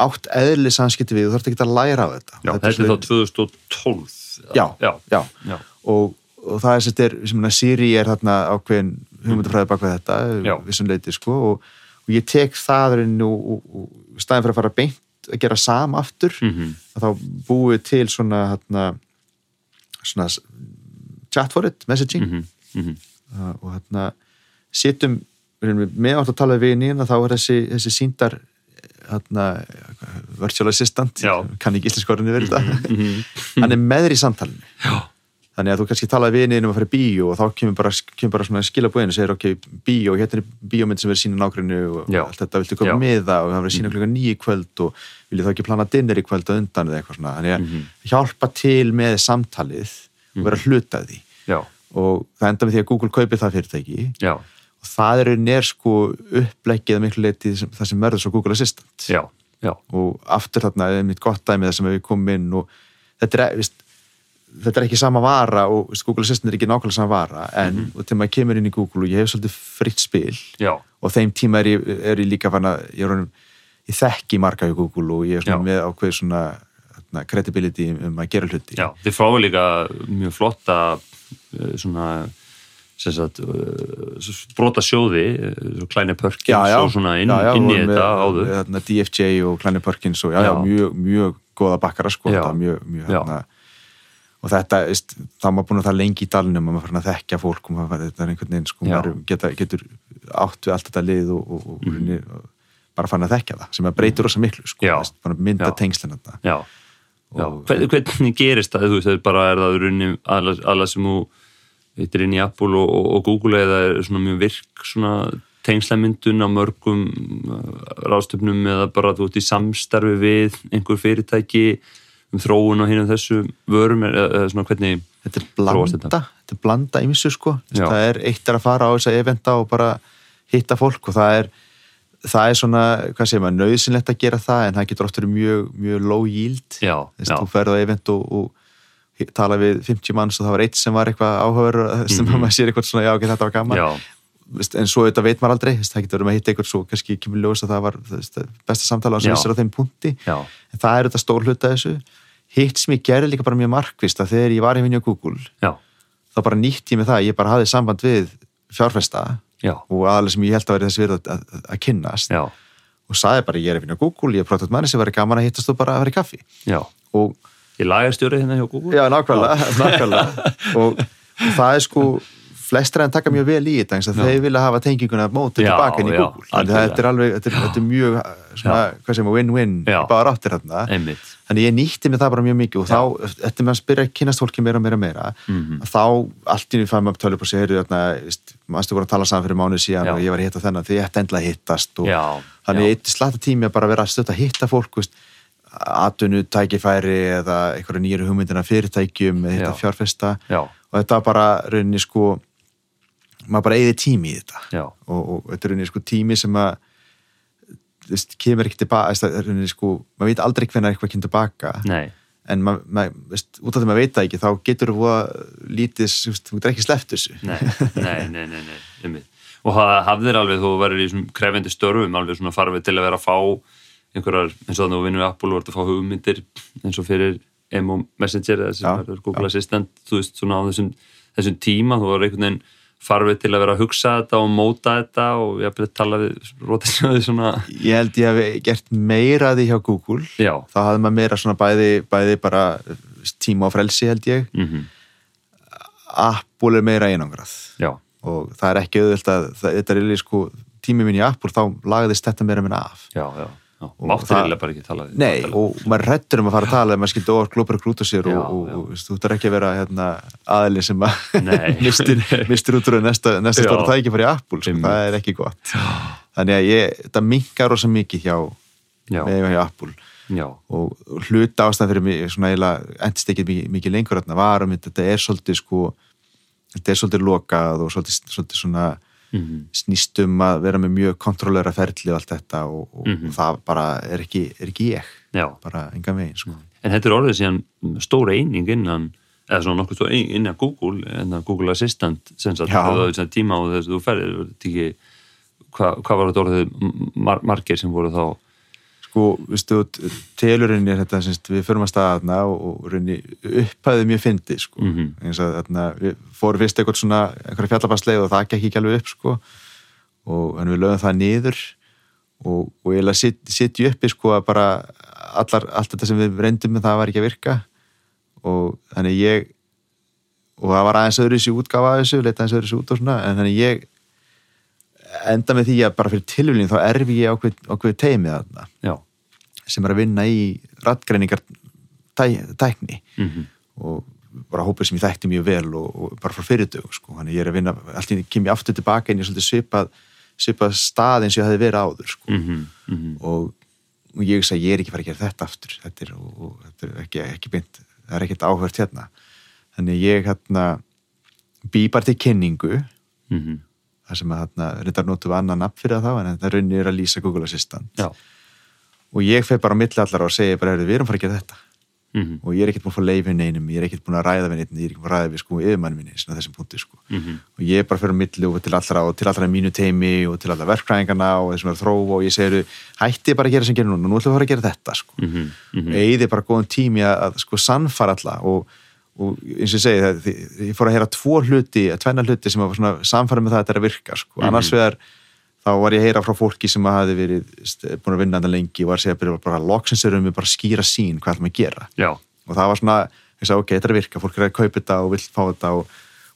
átt eðli samskipti við þú þarf ekki að læra á þetta já Þetta er þá 2012. já, já, já. já. Og, og það er sem þetta er, sem Siri er þarna ákveðin hugmyndafræði bak við þetta Já. vissum leiti sko og, og ég tek það rauninni og, og, staðin fyrir að fara beint að gera sam aftur Mhm. að þá búið til svona hérna, svona chat for it, messaging Mhm, mhm. uh, og hérna sittum með átt að tala við vinin að þá er þessi, þessi síndar hérna, virtual assistant Já. kann ekki íslenskorinu verið þetta Mhm. hann er með þér í samtalinu þannig að þú kannski talaði við um að fara í bíó og þá kemur bara, kemur bara svona skilabúinu og segir ok, bíó, hérna er bíómynd sem verður sína nágrunni og Já. allt þetta viltu koma Já. með það og það verður sína klukka nýju kvöld og viljið þá ekki plana dinner í kvöld og undan eða eitthvað svona, þannig að Mhm. hjálpa til með samtalið og vera hluta af því og það enda með því að Google kaupir það fyrirtæki já, það eru nér sko uppleggið að miklu leiti það sem verður svo Google Assistant já, já, og aftur þarna er mitt gott dæmi þar sem við komum inn og þetta er, veist, þetta er ekki sama vara og veist, Google Assistant er ekki nákvæmlega sama vara en Mhm. og þegar maður kemur inn í Google og ég hef svolítið fritt spil já, og þeim tíma er ég, er ég líka fann að ég, orðinn- ég þekki marga í Google og ég er svona með ákveð svona þarna, credibility um að gera hluti já. Þið fáið líka mjög flotta eh, svona sagt, uh, brota sjóði uh, Kleine Perkins og svona inn, já, já, inn í þetta áður þarna, DFJ og Kleine Perkins og já, já, Já. mjög, mjög góða bakkara sko, Já. mjög, mjög Já. hérna, og þetta, þá er maður búin að það lengi í dalnum og maður farin að þekkja fólk og maður, er veginn, sko, Já. geta, getur átt við allt þetta lið og, og, og, Mhm. og bara farin að þekkja það, sem að breytur rosa miklu, sko, Já. mynda Já. tengslinn. Já, já. Og- Hvern, hvernig gerist það, þú veist, það er bara er það runni alla sem þú veitir inn í Apple og, og, og Google eða er svona mjög virk svona tengslamyndun á mörgum uh, ráðstöfnum eða bara þú ert í samstarfi við einhver fyrirtæki um þróun og hinn um þessu vörum eða, eða svona hvernig Þetta er blanda, þetta er blanda ymsu sko, Já. það er eitt er að fara á þessa eventa og bara hitta fólk og það er það er svona, hvað segir maður, nöðsynlegt að gera það en það getur oft verið mjög, mjög low yield já. þú ferð á event og, og tala við 50 manns og það var eitt sem var eitthvað áhugaður sem Mhm. maður sér eitthvað svona, já ok, þetta var gaman. Já, en svo þetta veit maður aldrei, það getur verið með að hitta eitthvað svo kannski kemur ljós að það var besta samtala sem vissir á þeim punkti. Já, en það er þetta stór hluta þessu. Hitt sem ég gerði líka bara mjög markvist að þegar ég var í vinni á Google já, þá bara nýtt ég með það, ég bara hafði samband við fjárfesta já, og aðalega sem ég held að vera þess virð að, að, að kynnast já, og ég bara Ég lagarstjóri hérna hjá Google? Já, nákvæmlega, nákvæmlega. og, það er sko flestra en taka mjög vel í þetta eins að þeir vilja hafa tenginguna mótið tilbaka inn í Google. Þetta er alveg, þetta er, þetta er mjög svona, hvað sem er win-win í Já. báðar áttir þarna. Einmitt. Þannig ég nýtti mig það bara mjög mikið og þá, eftir með að spyrja kynast fólki meira og meira meira Mhm. að þá allt í nýjum fæðum upp tölur på sig heyrðu þarna, mannstu voru að tala saman fyrir mánuð síðan Já. og ég var að hitta þennan því ég ætti endla að hittast og Já, þannig ég eitt slata tími að bara vera að stötta að hitta fólk veist, atvinnu tækifæri eða einhverja nýjur hugmyndina fyrirtækjum eða Já. fjárfesta. Já, og þetta bara rauninni sko maður bara eigði tími í þetta. Og, og þetta er rauninni sko tími sem að veist, kemur ekki tilbaka það er rauninni sko, maður veit aldrei hvernig eitthvað kemur tilbaka nei. En maður, mað, veist, út af því maður veit það ekki þá getur þú að lítið þú veist, þú getur ekki sleppt þessu. Nei, nei, nei, nei, nei. Og það hafðir alveg, þú verður í svona krefendi störfum, alveg svona farfið til að vera að fá einhverjar, eins og þannig að þú vinnur í Apple og verður að fá hugmyndir eins og fyrir Emo Messenger eða sem Já, er Google Assistant, þú veist, svona á þessum, þessum tíma, þú var einhvern veginn farfið til að vera að hugsa þetta og móta þetta og ég hafði tala við rótisnöði svona, ég held ég hef gert meira því hjá Google. Já, þá hafði maður meira svona bæði, bæði bara tíma og frelsi held ég. Mhm, Apple er meira einangrað. Já, og það er ekki auðvöld að það, þetta er eiginlega sko tími minn í Apple þá lagðist þetta meira minna af. Já, já, það- eiginlega bara ekki tala. Nei, og maður rettur um að fara að tala ef maður skildi orð glópar grúta sér Já, og, og, og þú þarf ekki að vera hérna, aðli sem að mistir, mistir út úr næsta, næsta stóra tækifæri í Apple, sko, það er ekki gott. Þannig að ég, þetta minkar rosa mikið hjá, hjá Apple. Já, og hluta ástæðan fyrir mig svona eiginlega endist ekki mikið, mikið lengur þarna var um þetta er svolítið sko þetta er svolítið lokað og svolítið, svolítið svona mhm, snýst um að vera með mjög kontrollera ferli og allt þetta og, og, Mhm. og það bara er ekki, er ekki ég já. bara engan veginn sko. En þetta er orðið síðan stóra eining innan eða svona nokkuð stóra eining innan Google innan Google Assistant sem sagt, það er tíma á þess að þú ferðir hvað, hvað var þetta orðið mar margir sem voru þá sko, viðstu, telurinn er þetta semst, við förum að staða þarna og, og raunni upphæðið mjög fyndi sko. Mhm. eins og þarna, við fórum fyrst eitthvað svona einhverja fjallabansleið og það gekk ekki alveg upp sko. og en við lögum það niður og, og ég sit, sitju uppi sko að bara allar, allt þetta sem við reyndum það var ekki að virka og þannig ég og það var aðeins öðru sér útgáfa af þessu, leita aðeins öðru sér út og svona en þannig ég enda með því að bara fyrir tilvílinn þá erfi ég ákveð, ákveð teimið þarna. Já, sem er að vinna í rattgreiningar tæ, tækni. Mhm, og bara hópur sem ég þekkti mjög vel og, og bara frá fyrirtöku sko. ég er að vinna, allt í einu kem ég aftur tilbaka inn í svolítið svipað, svipað stað eins og ég hefði verið áður sko. mhm, mhm. Og, og ég sagði ég er ekki farið að gera þetta aftur. Þetta er, og, og, þetta er ekki, ekki beint það er ekkert áhvert hérna. Þannig ég hérna bý bara til kynningu. Mhm, þar sem að hérna, reyndar notum við annan nafn fyrir það þá en það raunir að lýsa Google Assistant. Já, og ég fer bara á milli allar og segja bara, "Heyrðu, við erum farið að gera þetta. Mhm, og ég er ekkert búin að fá leifin einum, ég er ekkert búin að ræða við neitt, ég er ekkert búin að ræða við sko yfirmann minni svona þessum punkti sko. Mhm. Og ég bara fyrir á milli og til allra og til allra mínu teimi og til allra verkfræðingarna og þessum er að þrófa og ég segir hætti bara að gera sem gerir núna, nú ætlum við að fara að gera þetta sko. Mhm, mhm og bara að, að og, og eins og ég segi það, ég fór að heyra tvo hluti, tvenna hluti sem var svona samfara með það að þetta er að virka sko, Mhm. annars vegar þá var ég að heyra frá fólki sem hafi verið búin að vinna þetta lengi og var að segja bara, bara loksins erum við bara að skýra sín hvað ætlum að gera. Já, og það var svona, ég sagði ok, þetta er að virka fólk er að kaupa þetta og vill fá þetta og,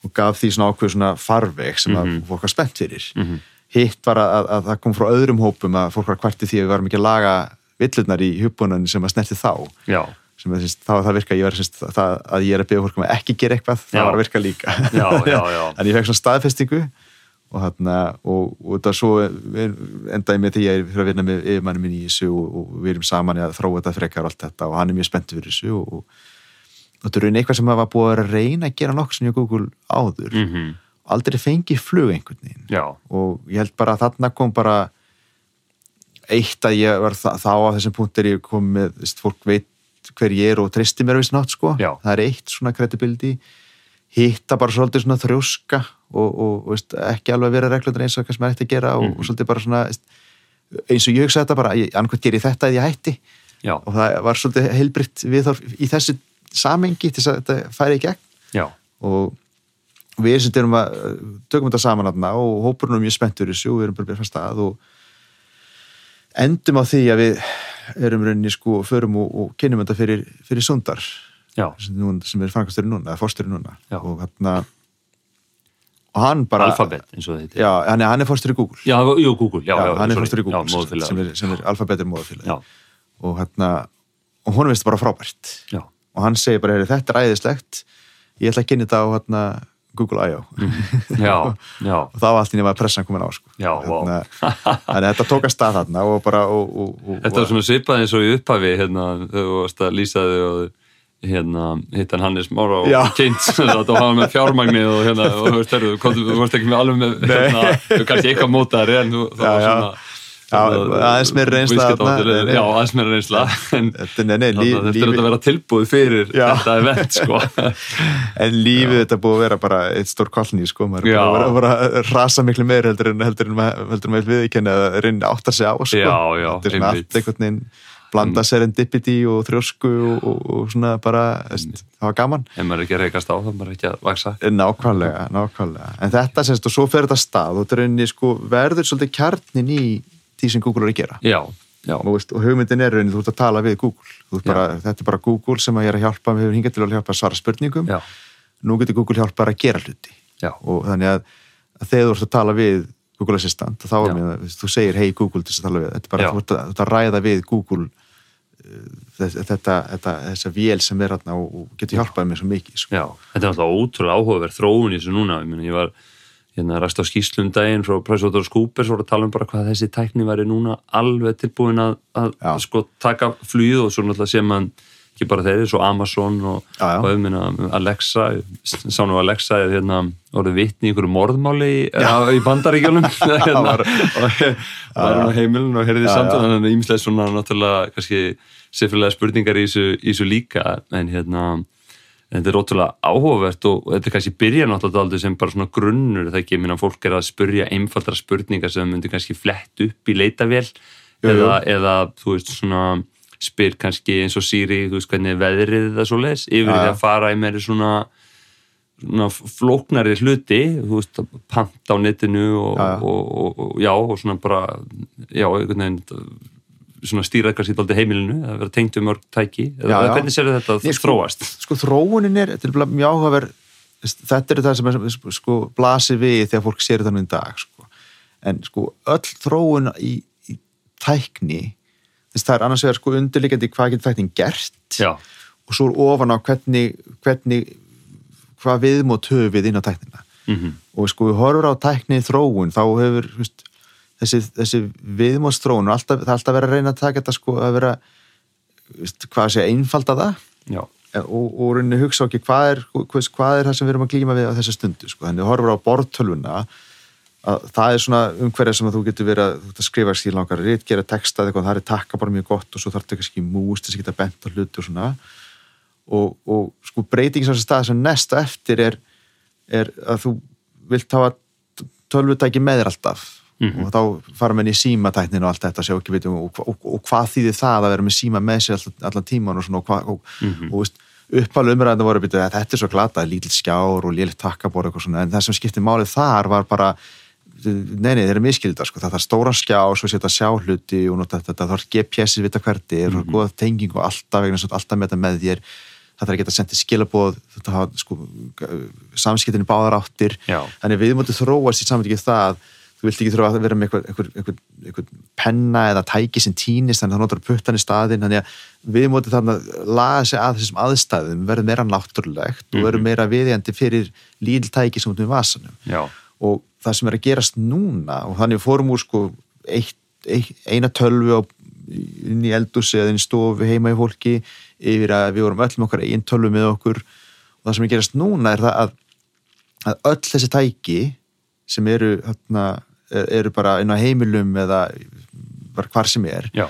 og gaf því svona ákveð svona farveg sem að fólk var spennt fyrir. Mhm. hitt var að, að, að það kom frá öðrum hópum að fólk var kvarti því að við varum ekki að laga villurnar í hugbúnan sem að snerti þá. Já, sem að þess, þá það virka, ég var þess, það, að ég er að byggja fólk um að ekki gera eitthvað, það Já. var að virka líka. Já, já, en ég fekk svona staðfestingu og þarna og, og það svo endaði með því að ég fyrir að vinna með yfirmanni minn í þessu og, og við erum saman að þróa þetta frekar og allt þetta og hann er mjög spenntur fyrir þessu og, og þetta er raun eitthvað sem var búið að reyna að gera nokkuð sem ég Google áður. Mhm, aldrei fengið flug einhvern veginn. Og ég held bara að þarna kom bara eitt að ég var þá á þessum punkt er ég kom með, veist, fólk veit hver ég er og tristi mér vist nátt sko. Já. það er eitt svona credibility. Hitta bara svolítið svona þrjóska og, og, og veist, ekki alveg vera reglundur eins og hvað sem er hægt að gera og, Mhm. og svolítið bara svona eins og ég hugsa þetta bara, annað ger ég þetta eða ég hætti. Já, og það var svolítið heilbritt viðhorf í þessu samengi til þess að þetta færi í gegn. Já, og við sem erum að tökum þetta saman aðna og hópurinn er mjög spenntur í þessu og við erum bara byrjað fast að og endum á því að við erum rauninni sko, förum og, og kynum þetta fyrir, fyrir sundar sem, sem er framkasturinn núna, eða fórsturinn núna. Já. og hérna og hann bara Alphabet, eins og heitir. Já, hann er, hann er fórstur í Google. Já, jú, Google, já, já, hann er fórstur í Google sem, er, sem er alfabetur móðafélag og hérna og hún veist bara frábært. Já, og hann segir bara, "Heyrðu, þetta er æðislegt. Ég ætla að kynna þetta á hérna, Google I.O. já, já, og það var allt í nefn að pressan komin á sko. Já, vá. Hérna, að þetta tók að stað þarna og bara og, og, og, Þetta var svona svipað eins og í upphafi hérna, þegar þú varst að lýsa þig og hérna, hitt hann Hannes Mára og kynnt og var með fjármagnið og hérna, og þú veist, þú komst- ekki með alveg með hérna, þú kannski eitthvað mótaðar en þú, var svona aðeins reynsla þarna, nei, nei. Já, aðeins meira reynsla en þetta, er að vera tilbúið fyrir Já. þetta event sko. en lífið þetta er búið að vera bara eitt stór kallni sko, maður er búið að vera að rasa miklu meir heldur en heldur en maður en viðkenni að reyna átt að segja á sko. Já, þetta er svona allt einhvern veginn blanda serendipity og þrjósku og, og, og svona bara, það var gaman. Ef maður er ekki að reykast á, er maður ekki að vaksa nákvæmlega, nákvæmlega. En þetta semst og svo fer þetta stað og þetta er rauninni sko verður svolítið kjarnin í því sem Google er að gera. Já, já, og, veist, og hugmyndin er rauninni, þú ert að tala við Google. Bara, þetta er bara Google sem að ég er að hjálpa við hefur hingað til að hjálpa að svara spurningum. Já, nú getur Google hjálpa að gera hluti. Já, og þannig að, að þegar þú ert að tala við Google Assistant, þá er mér að þú segir hei Google til þess að tala við, þetta er bara þú ert að, þú ert að ræða við Google uh, þess, þetta, þetta, þessa vél sem er og, og getur hjálpað mér svo mikið sko. já. Þetta er alltaf ótrúlega áhugaverð þróun í þessu núna. Ég, meni, ég var hérna ræst á skýslum daginn frá PricewaterhouseCoopers voru að tala um bara hvað þessi tækni væri núna alveg tilbúin að, að Já. sko taka flugið og svo náttúrulega sé mann ekki bara þeirri, svo Amazon og, og auðvitað Alexa sá nú Alexa er hérna orðið vitni í einhverju morðmáli í, á, í bandaríkjunum. Hérna, og var hann á heimilin og heyrði Já, samt þannig að ímislega svona náttúrulega kannski sérfélaga spurningar í þessu líka en hérna þetta er ótrúlega áhugavert og, þetta er kannski byrja náttúrulega aldrei sem bara svona grunnur það ekki, minna fólk er að spurja einfaldra spurningar sem myndi kannski flett upp í leitavél eða, eða þú veist svona spyr kannski eins og Siri þú veist hvernig er veðrið það svo leis yfir Já, því að fara í meiri svona svona flóknari hluti þú veist, pant á netinu og, Já. Og, og, og já, og svona bara já, einhvern veginn stýra sýtt aldrei heimilinu að vera tengt um mörg tæki. Já, eða já. hvernig sér þetta Ég, sko, þróast? sko þróunin er, þetta er bara mjög áhugaverð þetta er það sem er, sko, blasir við þegar fólk sér nú í dag sko. en sko öll þróun í, í tækni þess það er annars vegar sko undirliggjandi hvað getur tæknin gert já, og svo er ofan á hvernig, hvernig hvað viðmót höfum við inn á tæknina. Mm og sko við horfum á tækni þróun þá hefur þú veist, þessi, þessi viðmótsþróun og alltaf, það er alltaf verið að reyna að taka þetta sko að vera veist, hvað sé einfalda það? Já, og, og rauninni hugsa okkur hvað er, hvað, hvað er það sem við erum að glíma við á þessa stundu sko. þannig að horfur á borðtölvuna að það er svona umhverja sem að þú getur verið að, þú getur að skrifa skil langar rít, gera texta eitthvað, það er takka bara mjög gott og svo þarf þetta kannski múst þess að geta bent á hluti og svona. Og, og sko breytingin sem stað sem næst á eftir er, er að þú vilt hafa tölvutæki með þér alltaf Mhm. og þá fara menn í símatæknin og allt þetta sjá ekki vitum og, og, og, hvað þýðir það að vera með síma með sér allan, allan tíman og svona og, og, Mhm. og veist, uppálu umræðinu voru að byrja að þetta er svo glata, lítill skjár og lélitt takkabor eitthvað svona, en það sem skipti málið þar var bara nei, nei, þeir eru miskildar, sko, það þarf stóran skjá svo setja sjá hluti og nota þetta það þarf GPS-ið vita hvert er og góða tenging og alltaf vegna alltaf með þetta með þér það þarf að geta sendið skilabóð þetta hafa sko samskiptinu báðar áttir Já. þannig við mútum þróast í samvætti það vilt ekki þurfa að vera með einhver, einhver, einhver, penna eða tæki sem týnist þannig að það notar puttan í staðinn þannig að við mútum þarna laga sig að þessum aðstæðum verður meira náttúrulegt og verður meira viðjandi fyrir líl tæki sem út með vasanum. Já, og það sem er að gerast núna og þannig fórum úr sko eitt, eitt, eina tölvu á, inn í eldúsi eða inn í stofu heima í fólki yfir að við vorum öll með okkar einn tölvu með okkur. Og það sem er að gerast núna er það að, að öll þessi tæki sem eru, hérna, eru bara inn á heimilum eða bara hvar sem er já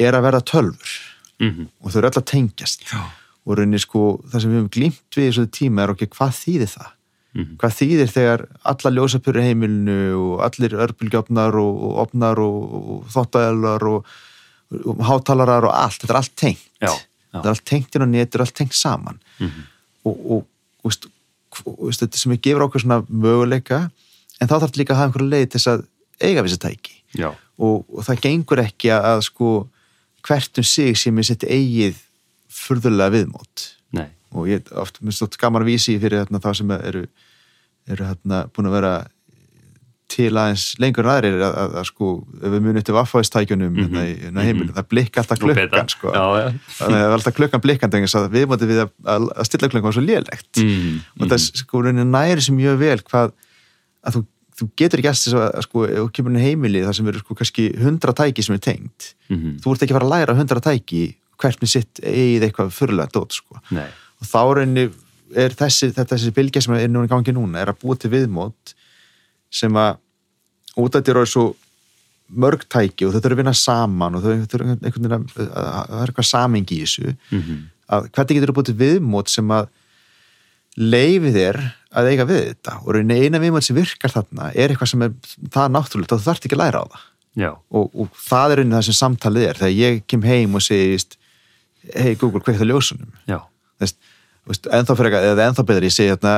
er að verða tölfur mm og þau eru öll að tengjast Já. og rauninni sko það sem við höfum glýmt við í þessu tíma er okkur hvað þýðir það Mhm. hvað þýðir þegar alla ljósapurri heimilinu og allir örbulgjöfnar og, og opnar og, og þóttaðalar og, og hátalarar og allt, þetta er allt tengt Já, já. þetta er allt tengt inn á net, þetta er allt tengt saman Mhm. og, og, og, veist, og þetta sem er gefur okkur svona möguleika en þá þarf líka að hafa einhverju leið til þess að eiga við þessi tæki já, og, og það gengur ekki að, að sko hvert um sig sem er sitt eigið furðulega viðmót nei og ég oft, minnst þótt gaman að vísi fyrir þarna það sem eru eru hérna búin að vera til aðeins lengur en aðrir að, að, að sko, ef við munum til vaffáðistækjunum mm -hmm. hérna, hérna heimilinu, það blikka alltaf klukkan sko. já, já. það er alltaf klukkan blikkandi að við mótum við að, að stilla klukkan svo lélegt mm -hmm. og það sko næri sem mjög vel hvað að þú, þú getur ekki að sko, ef þú kemur inn heimili það sem eru sko kannski hundra tæki sem er tengt mm -hmm. þú ert ekki að fara að læra hundra tæki hvert með sitt eigið eitthvað fyrirlega dót sko. og þá reyni er þessi, þetta þessi bilgja sem er núna í gangi núna er að búa til viðmót sem að út af þetta eru svo mörg tæki og þau þurfum að vinna saman og þau þurfum einhvern veginn að það er eitthvað samengi í þessu mm -hmm. að hvernig getur þú búið til viðmót sem að leifi þér að eiga við þetta. Og eina viðmót sem virkar þarna er eitthvað sem er það náttúrulegt og þú þarfst ekki að læra á það. Og, og það er einnig það sem samtalið er. Þegar ég kem heim og segist hei Google, hvað er það ljósunum? Þess, ennþá, fyrir, eða ennþá betur ég segi hérna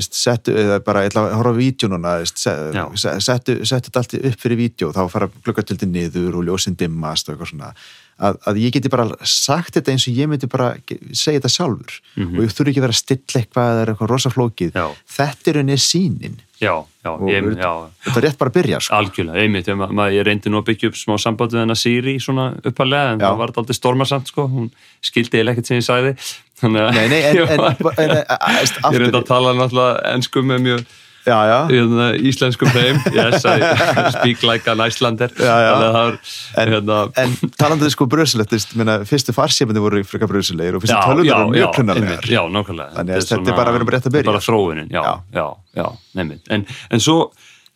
settu, eða bara ég ætla að horfa á vídeo núna, settu þetta allt upp fyrir vídeo, þá fara klukkartildin niður og ljósinn dimmast og eitthvað svona að, að ég geti bara sagt þetta eins og ég myndi bara segja þetta sjálfur mm -hmm. og ég þurfi ekki að stilla eitthvað eða eitthvað rosaflókið, þetta er henni sínin Já, já, ég, já. Þetta er rétt bara að byrja sko. Algjörlega, einmitt, ég, ég reyndi nú að byggja upp smá samband við hennar Siri svona uppalega en já. það var alltaf stormarsamt sko, hún skildi eða ekkert sem ég sæði Þannig að ég reyndi að tala náttúrulega ennsku með mjög já, já. Hérna, íslenskum þeim. Yes, I speak like an Icelander. Er, en, hérna... en talanduði sko bröðsilegt fyrstu farsífandi voru freka bröðsilegir og fyrstu tölunir voru mjög klunnarlegar já, þannig að þetta er bara að vera rétt að byrja bara þróunin, já, já, já en svo,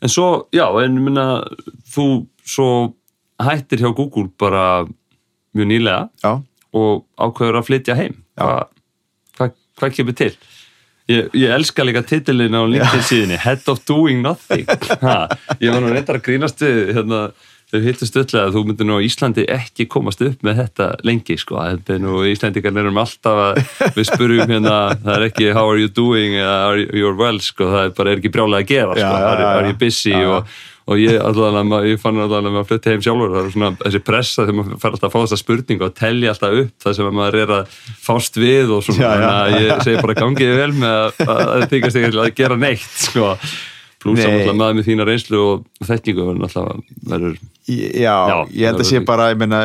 en svo já, en minna, þú svo hættir hjá Google bara mjög nýlega og ákveður að flytja heim. Hvað hva, hva kemur til? Ég, ég elska líka titilin á LinkedIn síðinni Head of Doing Nothing. Ha, ég var nú reyndar að grínast við hérna, þau hittist öllega að þú myndir nú á Íslandi ekki komast upp með þetta lengi sko, þetta er nú Íslandikar nefnum alltaf að við spurum hérna það er ekki how are you doing? Are you well? sko, það er bara er ekki brjálega að gera sko, já, já, já, are you busy? Og og ég, allavega, ég fann allavega að flytta heim sjálfur. Það er svona þessi pressa þegar maður fær alltaf að fá þessa spurningu og tellja alltaf upp það sem maður er að fást við og svona, já, já. ég segi bara gangið vel með að það þykast ekki að gera neitt sko, pluss að maður með þína reynslu og þekkingu verður Já, já ég held að sé bara ég menna,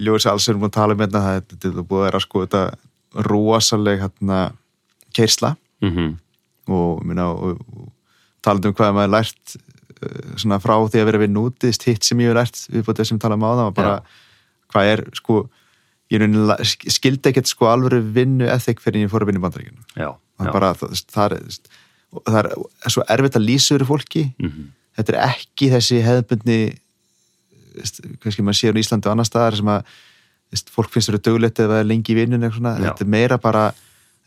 Ljóðis Alsson múið að tala um þetta þetta er búið að vera sko þetta rosaleg hérna keirsla mm -hmm. og, og, og talað um hvað maður lært svona frá því að vera við nútist hitt sem ég hef lært við búin þessum tala um á það og bara Já. hvað er sko ég skildi ekkert sko alveg vinnu eðþekk fyrir ég fór að vinna í bandaríkinu það er bara það, er, það er svo erfitt að lýsa yfir fólki. Mm -hmm. þetta er ekki þessi hefðbundni kannski maður séur í Íslandi og annar staðar sem að fólk finnst að vera dögulegt eða lengi í vinnun þetta er meira bara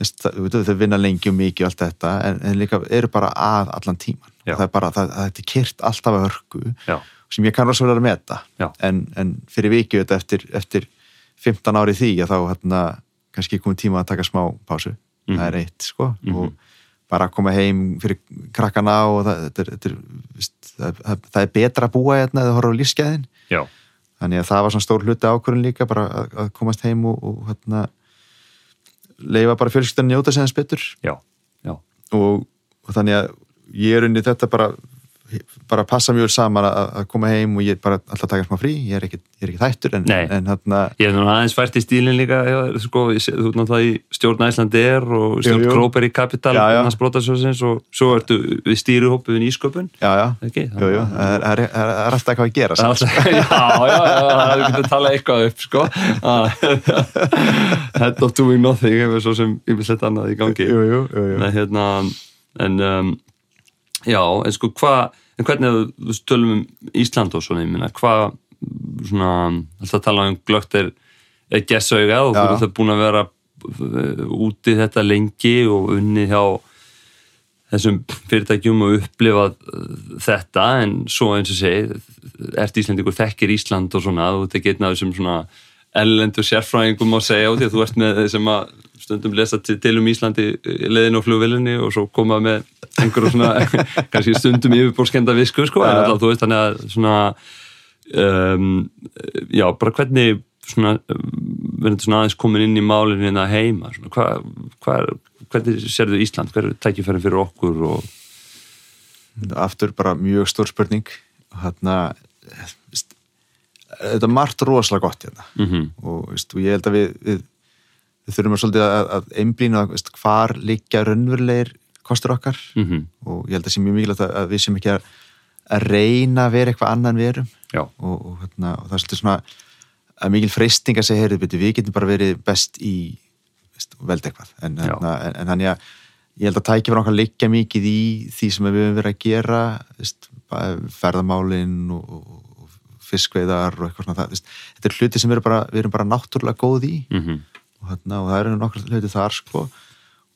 þau vinna lengi og mikið og allt þetta en, en líka eru bara að allan tíman það er bara, það, það er kyrt alltaf að hörku Já. sem ég kann rosa vel að meta en, en fyrir vikið þetta eftir, eftir 15 ári því að þá hérna kannski komið tíma að taka smá pásu mm -hmm. það er eitt sko mm -hmm. og bara að koma heim fyrir krakkana og það, þetta er, þetta er, það, það er betra að búa hérna eða horfa á lífskeiðin þannig að það var svona stór hluti ákvörðin líka bara að, að komast heim og, og hérna leifa bara fjölskyldan njóta sem þess betur já, já. Og, og þannig að ég er unni þetta bara bara passa mjög saman að, að koma heim og ég er bara alltaf að taka smá frí ég er ekki, ekki þættur en, en hérna Ég er náttúrulega aðeins fært í stílinn líka já, sko, ég, þú er náttúrulega í stjórn Æslandi er og stjórn Króper í Kapital og svo ertu við stýruhópu við nýsköpun. Okay, það er, er, er alltaf eitthvað að gera alltaf, Já, já, það er ekki að tala eitthvað upp sko. Head of doing nothing hefur svo sem yfirleitt annað í gangi. Jú, jú, jú, jú. Nei, hérna, en um, Já, en sko hvað, en hvernig þú tölum um Ísland og svona, ég minna, hvað svona, alltaf tala um glögt er, er gessauga og þú er alltaf búin að vera uh, úti þetta lengi og unni hjá þessum fyrirtækjum og upplifað uh, þetta en svo eins og segi, ert Íslandikur þekkir Ísland og svona, þú tekir einn af þessum svona ellendur sérfræðingum að segja á því að þú ert með sem að stundum lesa til, um Íslandi leðin og flugvillinni og svo koma með einhverjum svona kannski stundum yfirbórskenda visku sko, en alltaf þú veist þannig að svona um, já, bara hvernig svona, verður svona aðeins komin inn í málinu hérna heima, svona, hvað hva, hvernig serðu Ísland, hver er tækifærin fyrir okkur og aftur bara mjög stór spurning. Hérna þetta er margt rosalega gott hérna. Mm og, veist, og ég held að við, við, við þurfum að að, að einblýna hvar liggja raunverulegir kostur okkar. -hmm. og ég held að það sé mjög mikilvægt að, að við sem ekki að, reyna að vera eitthvað annan en við erum og, og, hérna, og það er svolítið svona að mikil freysting að segja, heyrðu, beti, við getum bara verið best í veist, velda eitthvað. En, hérna, en, en þannig að ég held að tækja fyrir okkar liggja mikið í því sem við höfum verið að gera veist, bara ferðamálin og, og fiskveiðar og eitthvað svona það, þetta er hluti sem við erum bara, við erum bara náttúrulega góð í mm og, hérna, og það eru nokkur hluti þar sko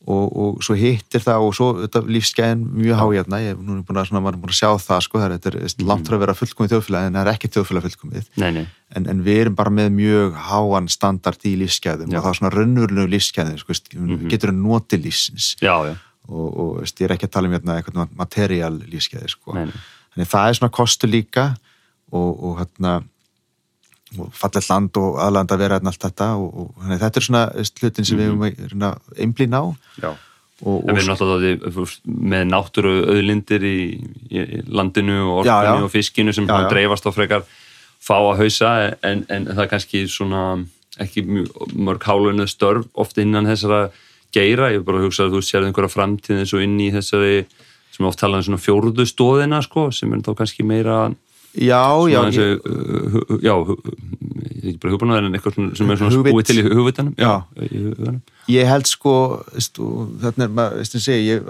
og, og svo hittir það og svo þetta lífsgæðin mjög há hérna ég er nú búin að, svona, búin að sjá það sko það er, þetta er mm. langt frá að vera fullkomið þjóðfélag en það er ekki þjóðfélag fullkomið nei, nei, en, en við erum bara með mjög háan standard í lífsgæðum Já. og það er svona raunverulegu lífsgæðum sko, mm Mhm. getur að noti lífsins já, já, og, og veist, ég er ekki að tala um hérna, eitthvað material lífsgæði sko. nei, nei. þannig það er svona kostur líka og, og hérna og fallet land og aðland að vera hérna allt þetta og, og þannig, þetta er svona hlutin sem Mhm. við erum að einblín á já. og, En við erum náttúrulega með náttúru auðlindir í, í landinu og orkunni og fiskinu sem Já, já. dreifast á frekar fá að hausa en, en það er kannski svona ekki mörg hálunni störf oft innan þessara geira, ég hef bara hugsað að þú sér einhverja framtíð eins og inn í þessari sem oft tala um svona fjórðu stóðina sko, sem er þá kannski meira já, já, svona ég, þessi, uh, já, ég er ekki bara hugbúnaður en eitthvað sem er svona Hugvit. spúið til í hugvitanum Já. í ég held sko þarna er maður, veist, ég segi ég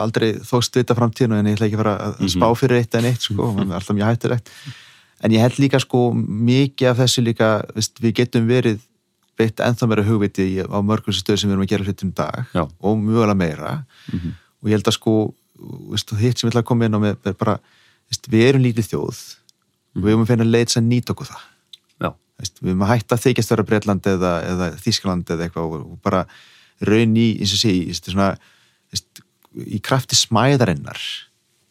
aldrei þóst vita framtíðinu en ég ætla ekki að fara að Mhm. spá fyrir eitt en eitt sko, mm er alltaf mjög hættulegt en ég held líka sko mikið af þessu líka, veist, við getum verið beitt ennþá meira hugviti á mörgum stöðu sem við erum að gera hlutum dag Já. og mjögulega meira Mhm. og ég held að sko veist, hitt sem ég ætla að koma inn á með bara, við erum lítið þjóð og við erum að finna leið sem nýta okkur það. Já, Veist, við erum að hætta að þykjast vera Breitland eða, eða Þískaland eða eitthvað og, bara raun í, eins og sé, svona, veist, í krafti smæðarinnar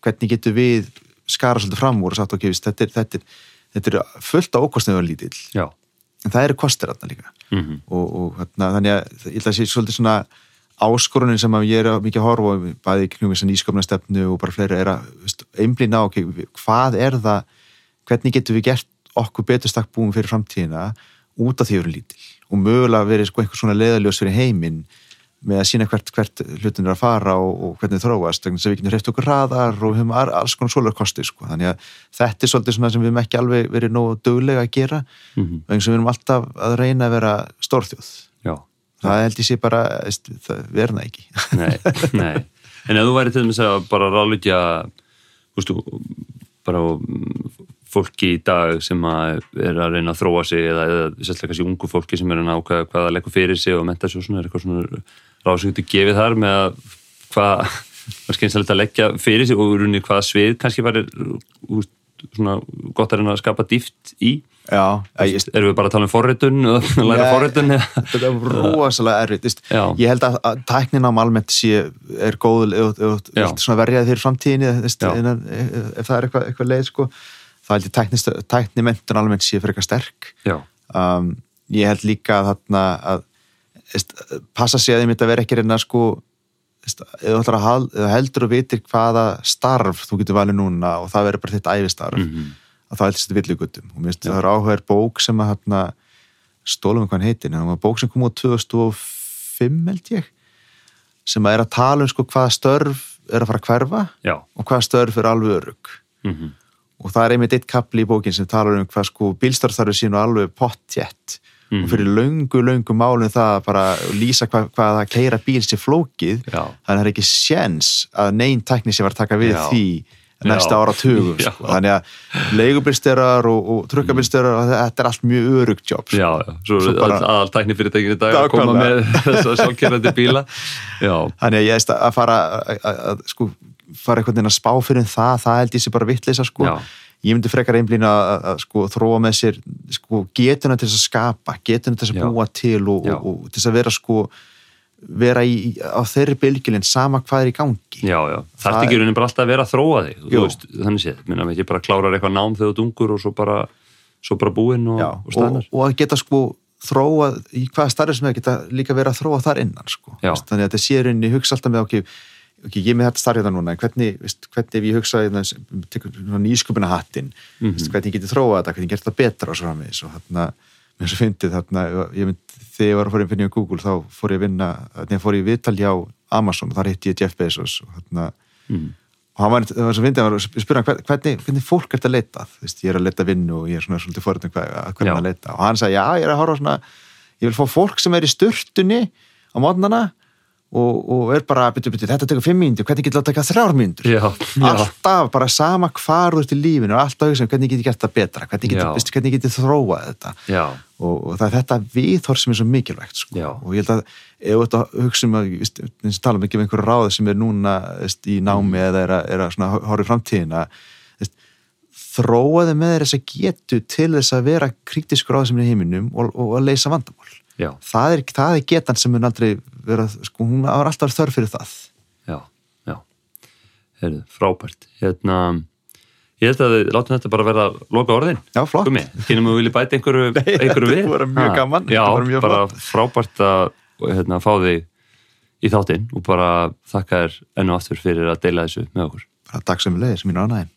hvernig getur við skara svolítið fram úr og sagt ok, veist, þetta, þetta, er, þetta er fullt á ókostnöðu lítill. Já. En það eru kostir þarna líka. Mm og, og þarna, þannig að ég ætla að sé svolítið svona áskorunin sem að ég er að mikið að horfa á, bæði kringum þess að nýsköpna stefnu og bara fleiri er að einblýna á ok, hvað er það hvernig getum við gert okkur betur stakk búin fyrir framtíðina út af því við erum lítil og mögulega verið sko einhver svona leðaljós fyrir heiminn með að sína hvert, hvert hlutin er að fara og, og hvernig þróast, þannig að við getum hreift okkur raðar og við höfum alls konar svolar kosti sko. þannig að þetta er svolítið sem við höfum ekki alveg verið nógu döglega að gera Mhm. vegna sem við erum alltaf að reyna að vera stórþjóð það held ég sé bara, það verna ekki Nei, nei. En ef þú væri til þess að bara ráðlítja veistu, bara fólki í dag sem að er að reyna að þróa sig eða, eða sérstaklega kannski ungu fólki sem er að ná hvað, hvað að leggja fyrir sig og menta sig og svona, er eitthvað svona ráðsöktu gefið þar með að hvað var skynsalegt að leggja fyrir sig og runni hvaða svið kannski úst, svona gott að reyna að skapa dýft í erum við bara að tala um forritun og læra forritun? eða? þetta er rosalega erfitt ég held að, að tæknin á almennt sé er góð svona verjaði fyrir framtíðinni Já. innan, ef, það er eitthvað, eitthvað leið sko, þá held ég tæknist, tækni mentun almennt sé fyrir eitthvað sterk um, ég held líka að að veist, passa sig að þið mitt að vera ekki reyna sko að þú heldur og vitir hvaða starf þú getur valið núna og það verður bara þitt æfistarf Mhm. Að það þetta villigutum og mér finnst það er áhugaður bók sem að hérna, stólum hann heitir en það var bók sem kom út 2005 held ég sem að er að tala um sko hvaða störf er að fara að hverfa já. og hvaða störf er alveg örug mm og það er einmitt eitt kapli í bókin sem talar um hvað sko bílstarfstarfi sín og alveg pottjett. Mhm. og fyrir löngu, löngu málum það að bara lýsa hvað, hvað að keira bíl sér flókið, þannig að það er ekki séns að neinn tækni sem var að taka við Já. því næsta ára tugum sko. þannig að leigubilstörar og, og trukkabilstörar, þetta er allt mjög örugt jobb sko. Já, já, svo, svo bara- aðal tækni fyrirtækinu í dag að koma með Nákvæmlega. þess að sjálfkerrandi bíla Já, þannig að ég veist að fara að, sko, fara einhvern veginn að spá fyrir um það, það held ég sé bara vitleisa sko. Já. ég myndi frekar einblýna að, sko, þróa með sér sko, getuna til þess að skapa getuna til þess að búa til og, og, og til þess að vera sko vera í, á þeirri bylgjulinn sama hvað er í gangi. Já, já. Þarf ekki raunin bara alltaf að vera að þróa þig. Veist, þannig séð, minna ekki bara klárar eitthvað nám þegar þú dungur og svo bara, svo bara búinn og, og og, stæðnar og að geta sko þróa í hvaða starfi sem það geta líka verið að þróa þar innan sko. Veist, þannig að þetta sé rauninni hugsa alltaf með ok, ok, ég er með þetta starfið það núna en hvernig, veist, hvernig ef ég hugsa nýsköpuna hattin Mhm. veist, hvernig ég geti þróa þetta, hvernig ég gert það betra og svo framvegis að ég þegar ég var að að finna í Google þá fór ég að vinna, þegar ég fór í viðtal hjá Amazon og þar hitti ég Jeff Bezos og þarna mm. og hann var, það var svo fyndið, hann var að spyrja hann hvernig, hvernig fólk ert að leita? Þú veist, ég er að leita vinnu og ég er svona svolítið forðin hvað, hvernig að leita og hann sagði, já, ég er að horfa á svona ég vil fá fólk sem er í sturtunni á mótnana og, og er bara, byrju, byrju, þetta tekur fimm mínútur hvernig getur það að taka þrjár já, alltaf, bara sama hvar þú ert í lífinu og alltaf um hvernig get ég gert það betra hvernig get, Já. veistu, hvernig get ég þróað þetta. Já, og, og það er þetta viðhorf sem er svo mikilvægt sko. Og ég held að ef þú ert að um eins og tala ekki um einhverju ráði sem er núna veist, í námi Mm. eða er að, er að svona, horfa í framtíðina þróaði með þess að getu til þess að vera kritiskur á þessum í heiminum og, og að leysa vandamál það er, það er getan sem mun aldrei vera, sko, hún var alltaf þörf fyrir það já, já. Heyrðu, frábært. Hérna, ég held að við látum þetta bara vera loka orðin. já, flott, kynum við vilja bæta einhverju, Nei, einhverju þetta við? er bara mjög gaman, Já, þetta bara mjög bara frábært að hérna, fá þig í þáttinn og bara þakka þér enn og aftur fyrir að deila þessu með okkur. bara dag sem við leiðir sem mínu ánægin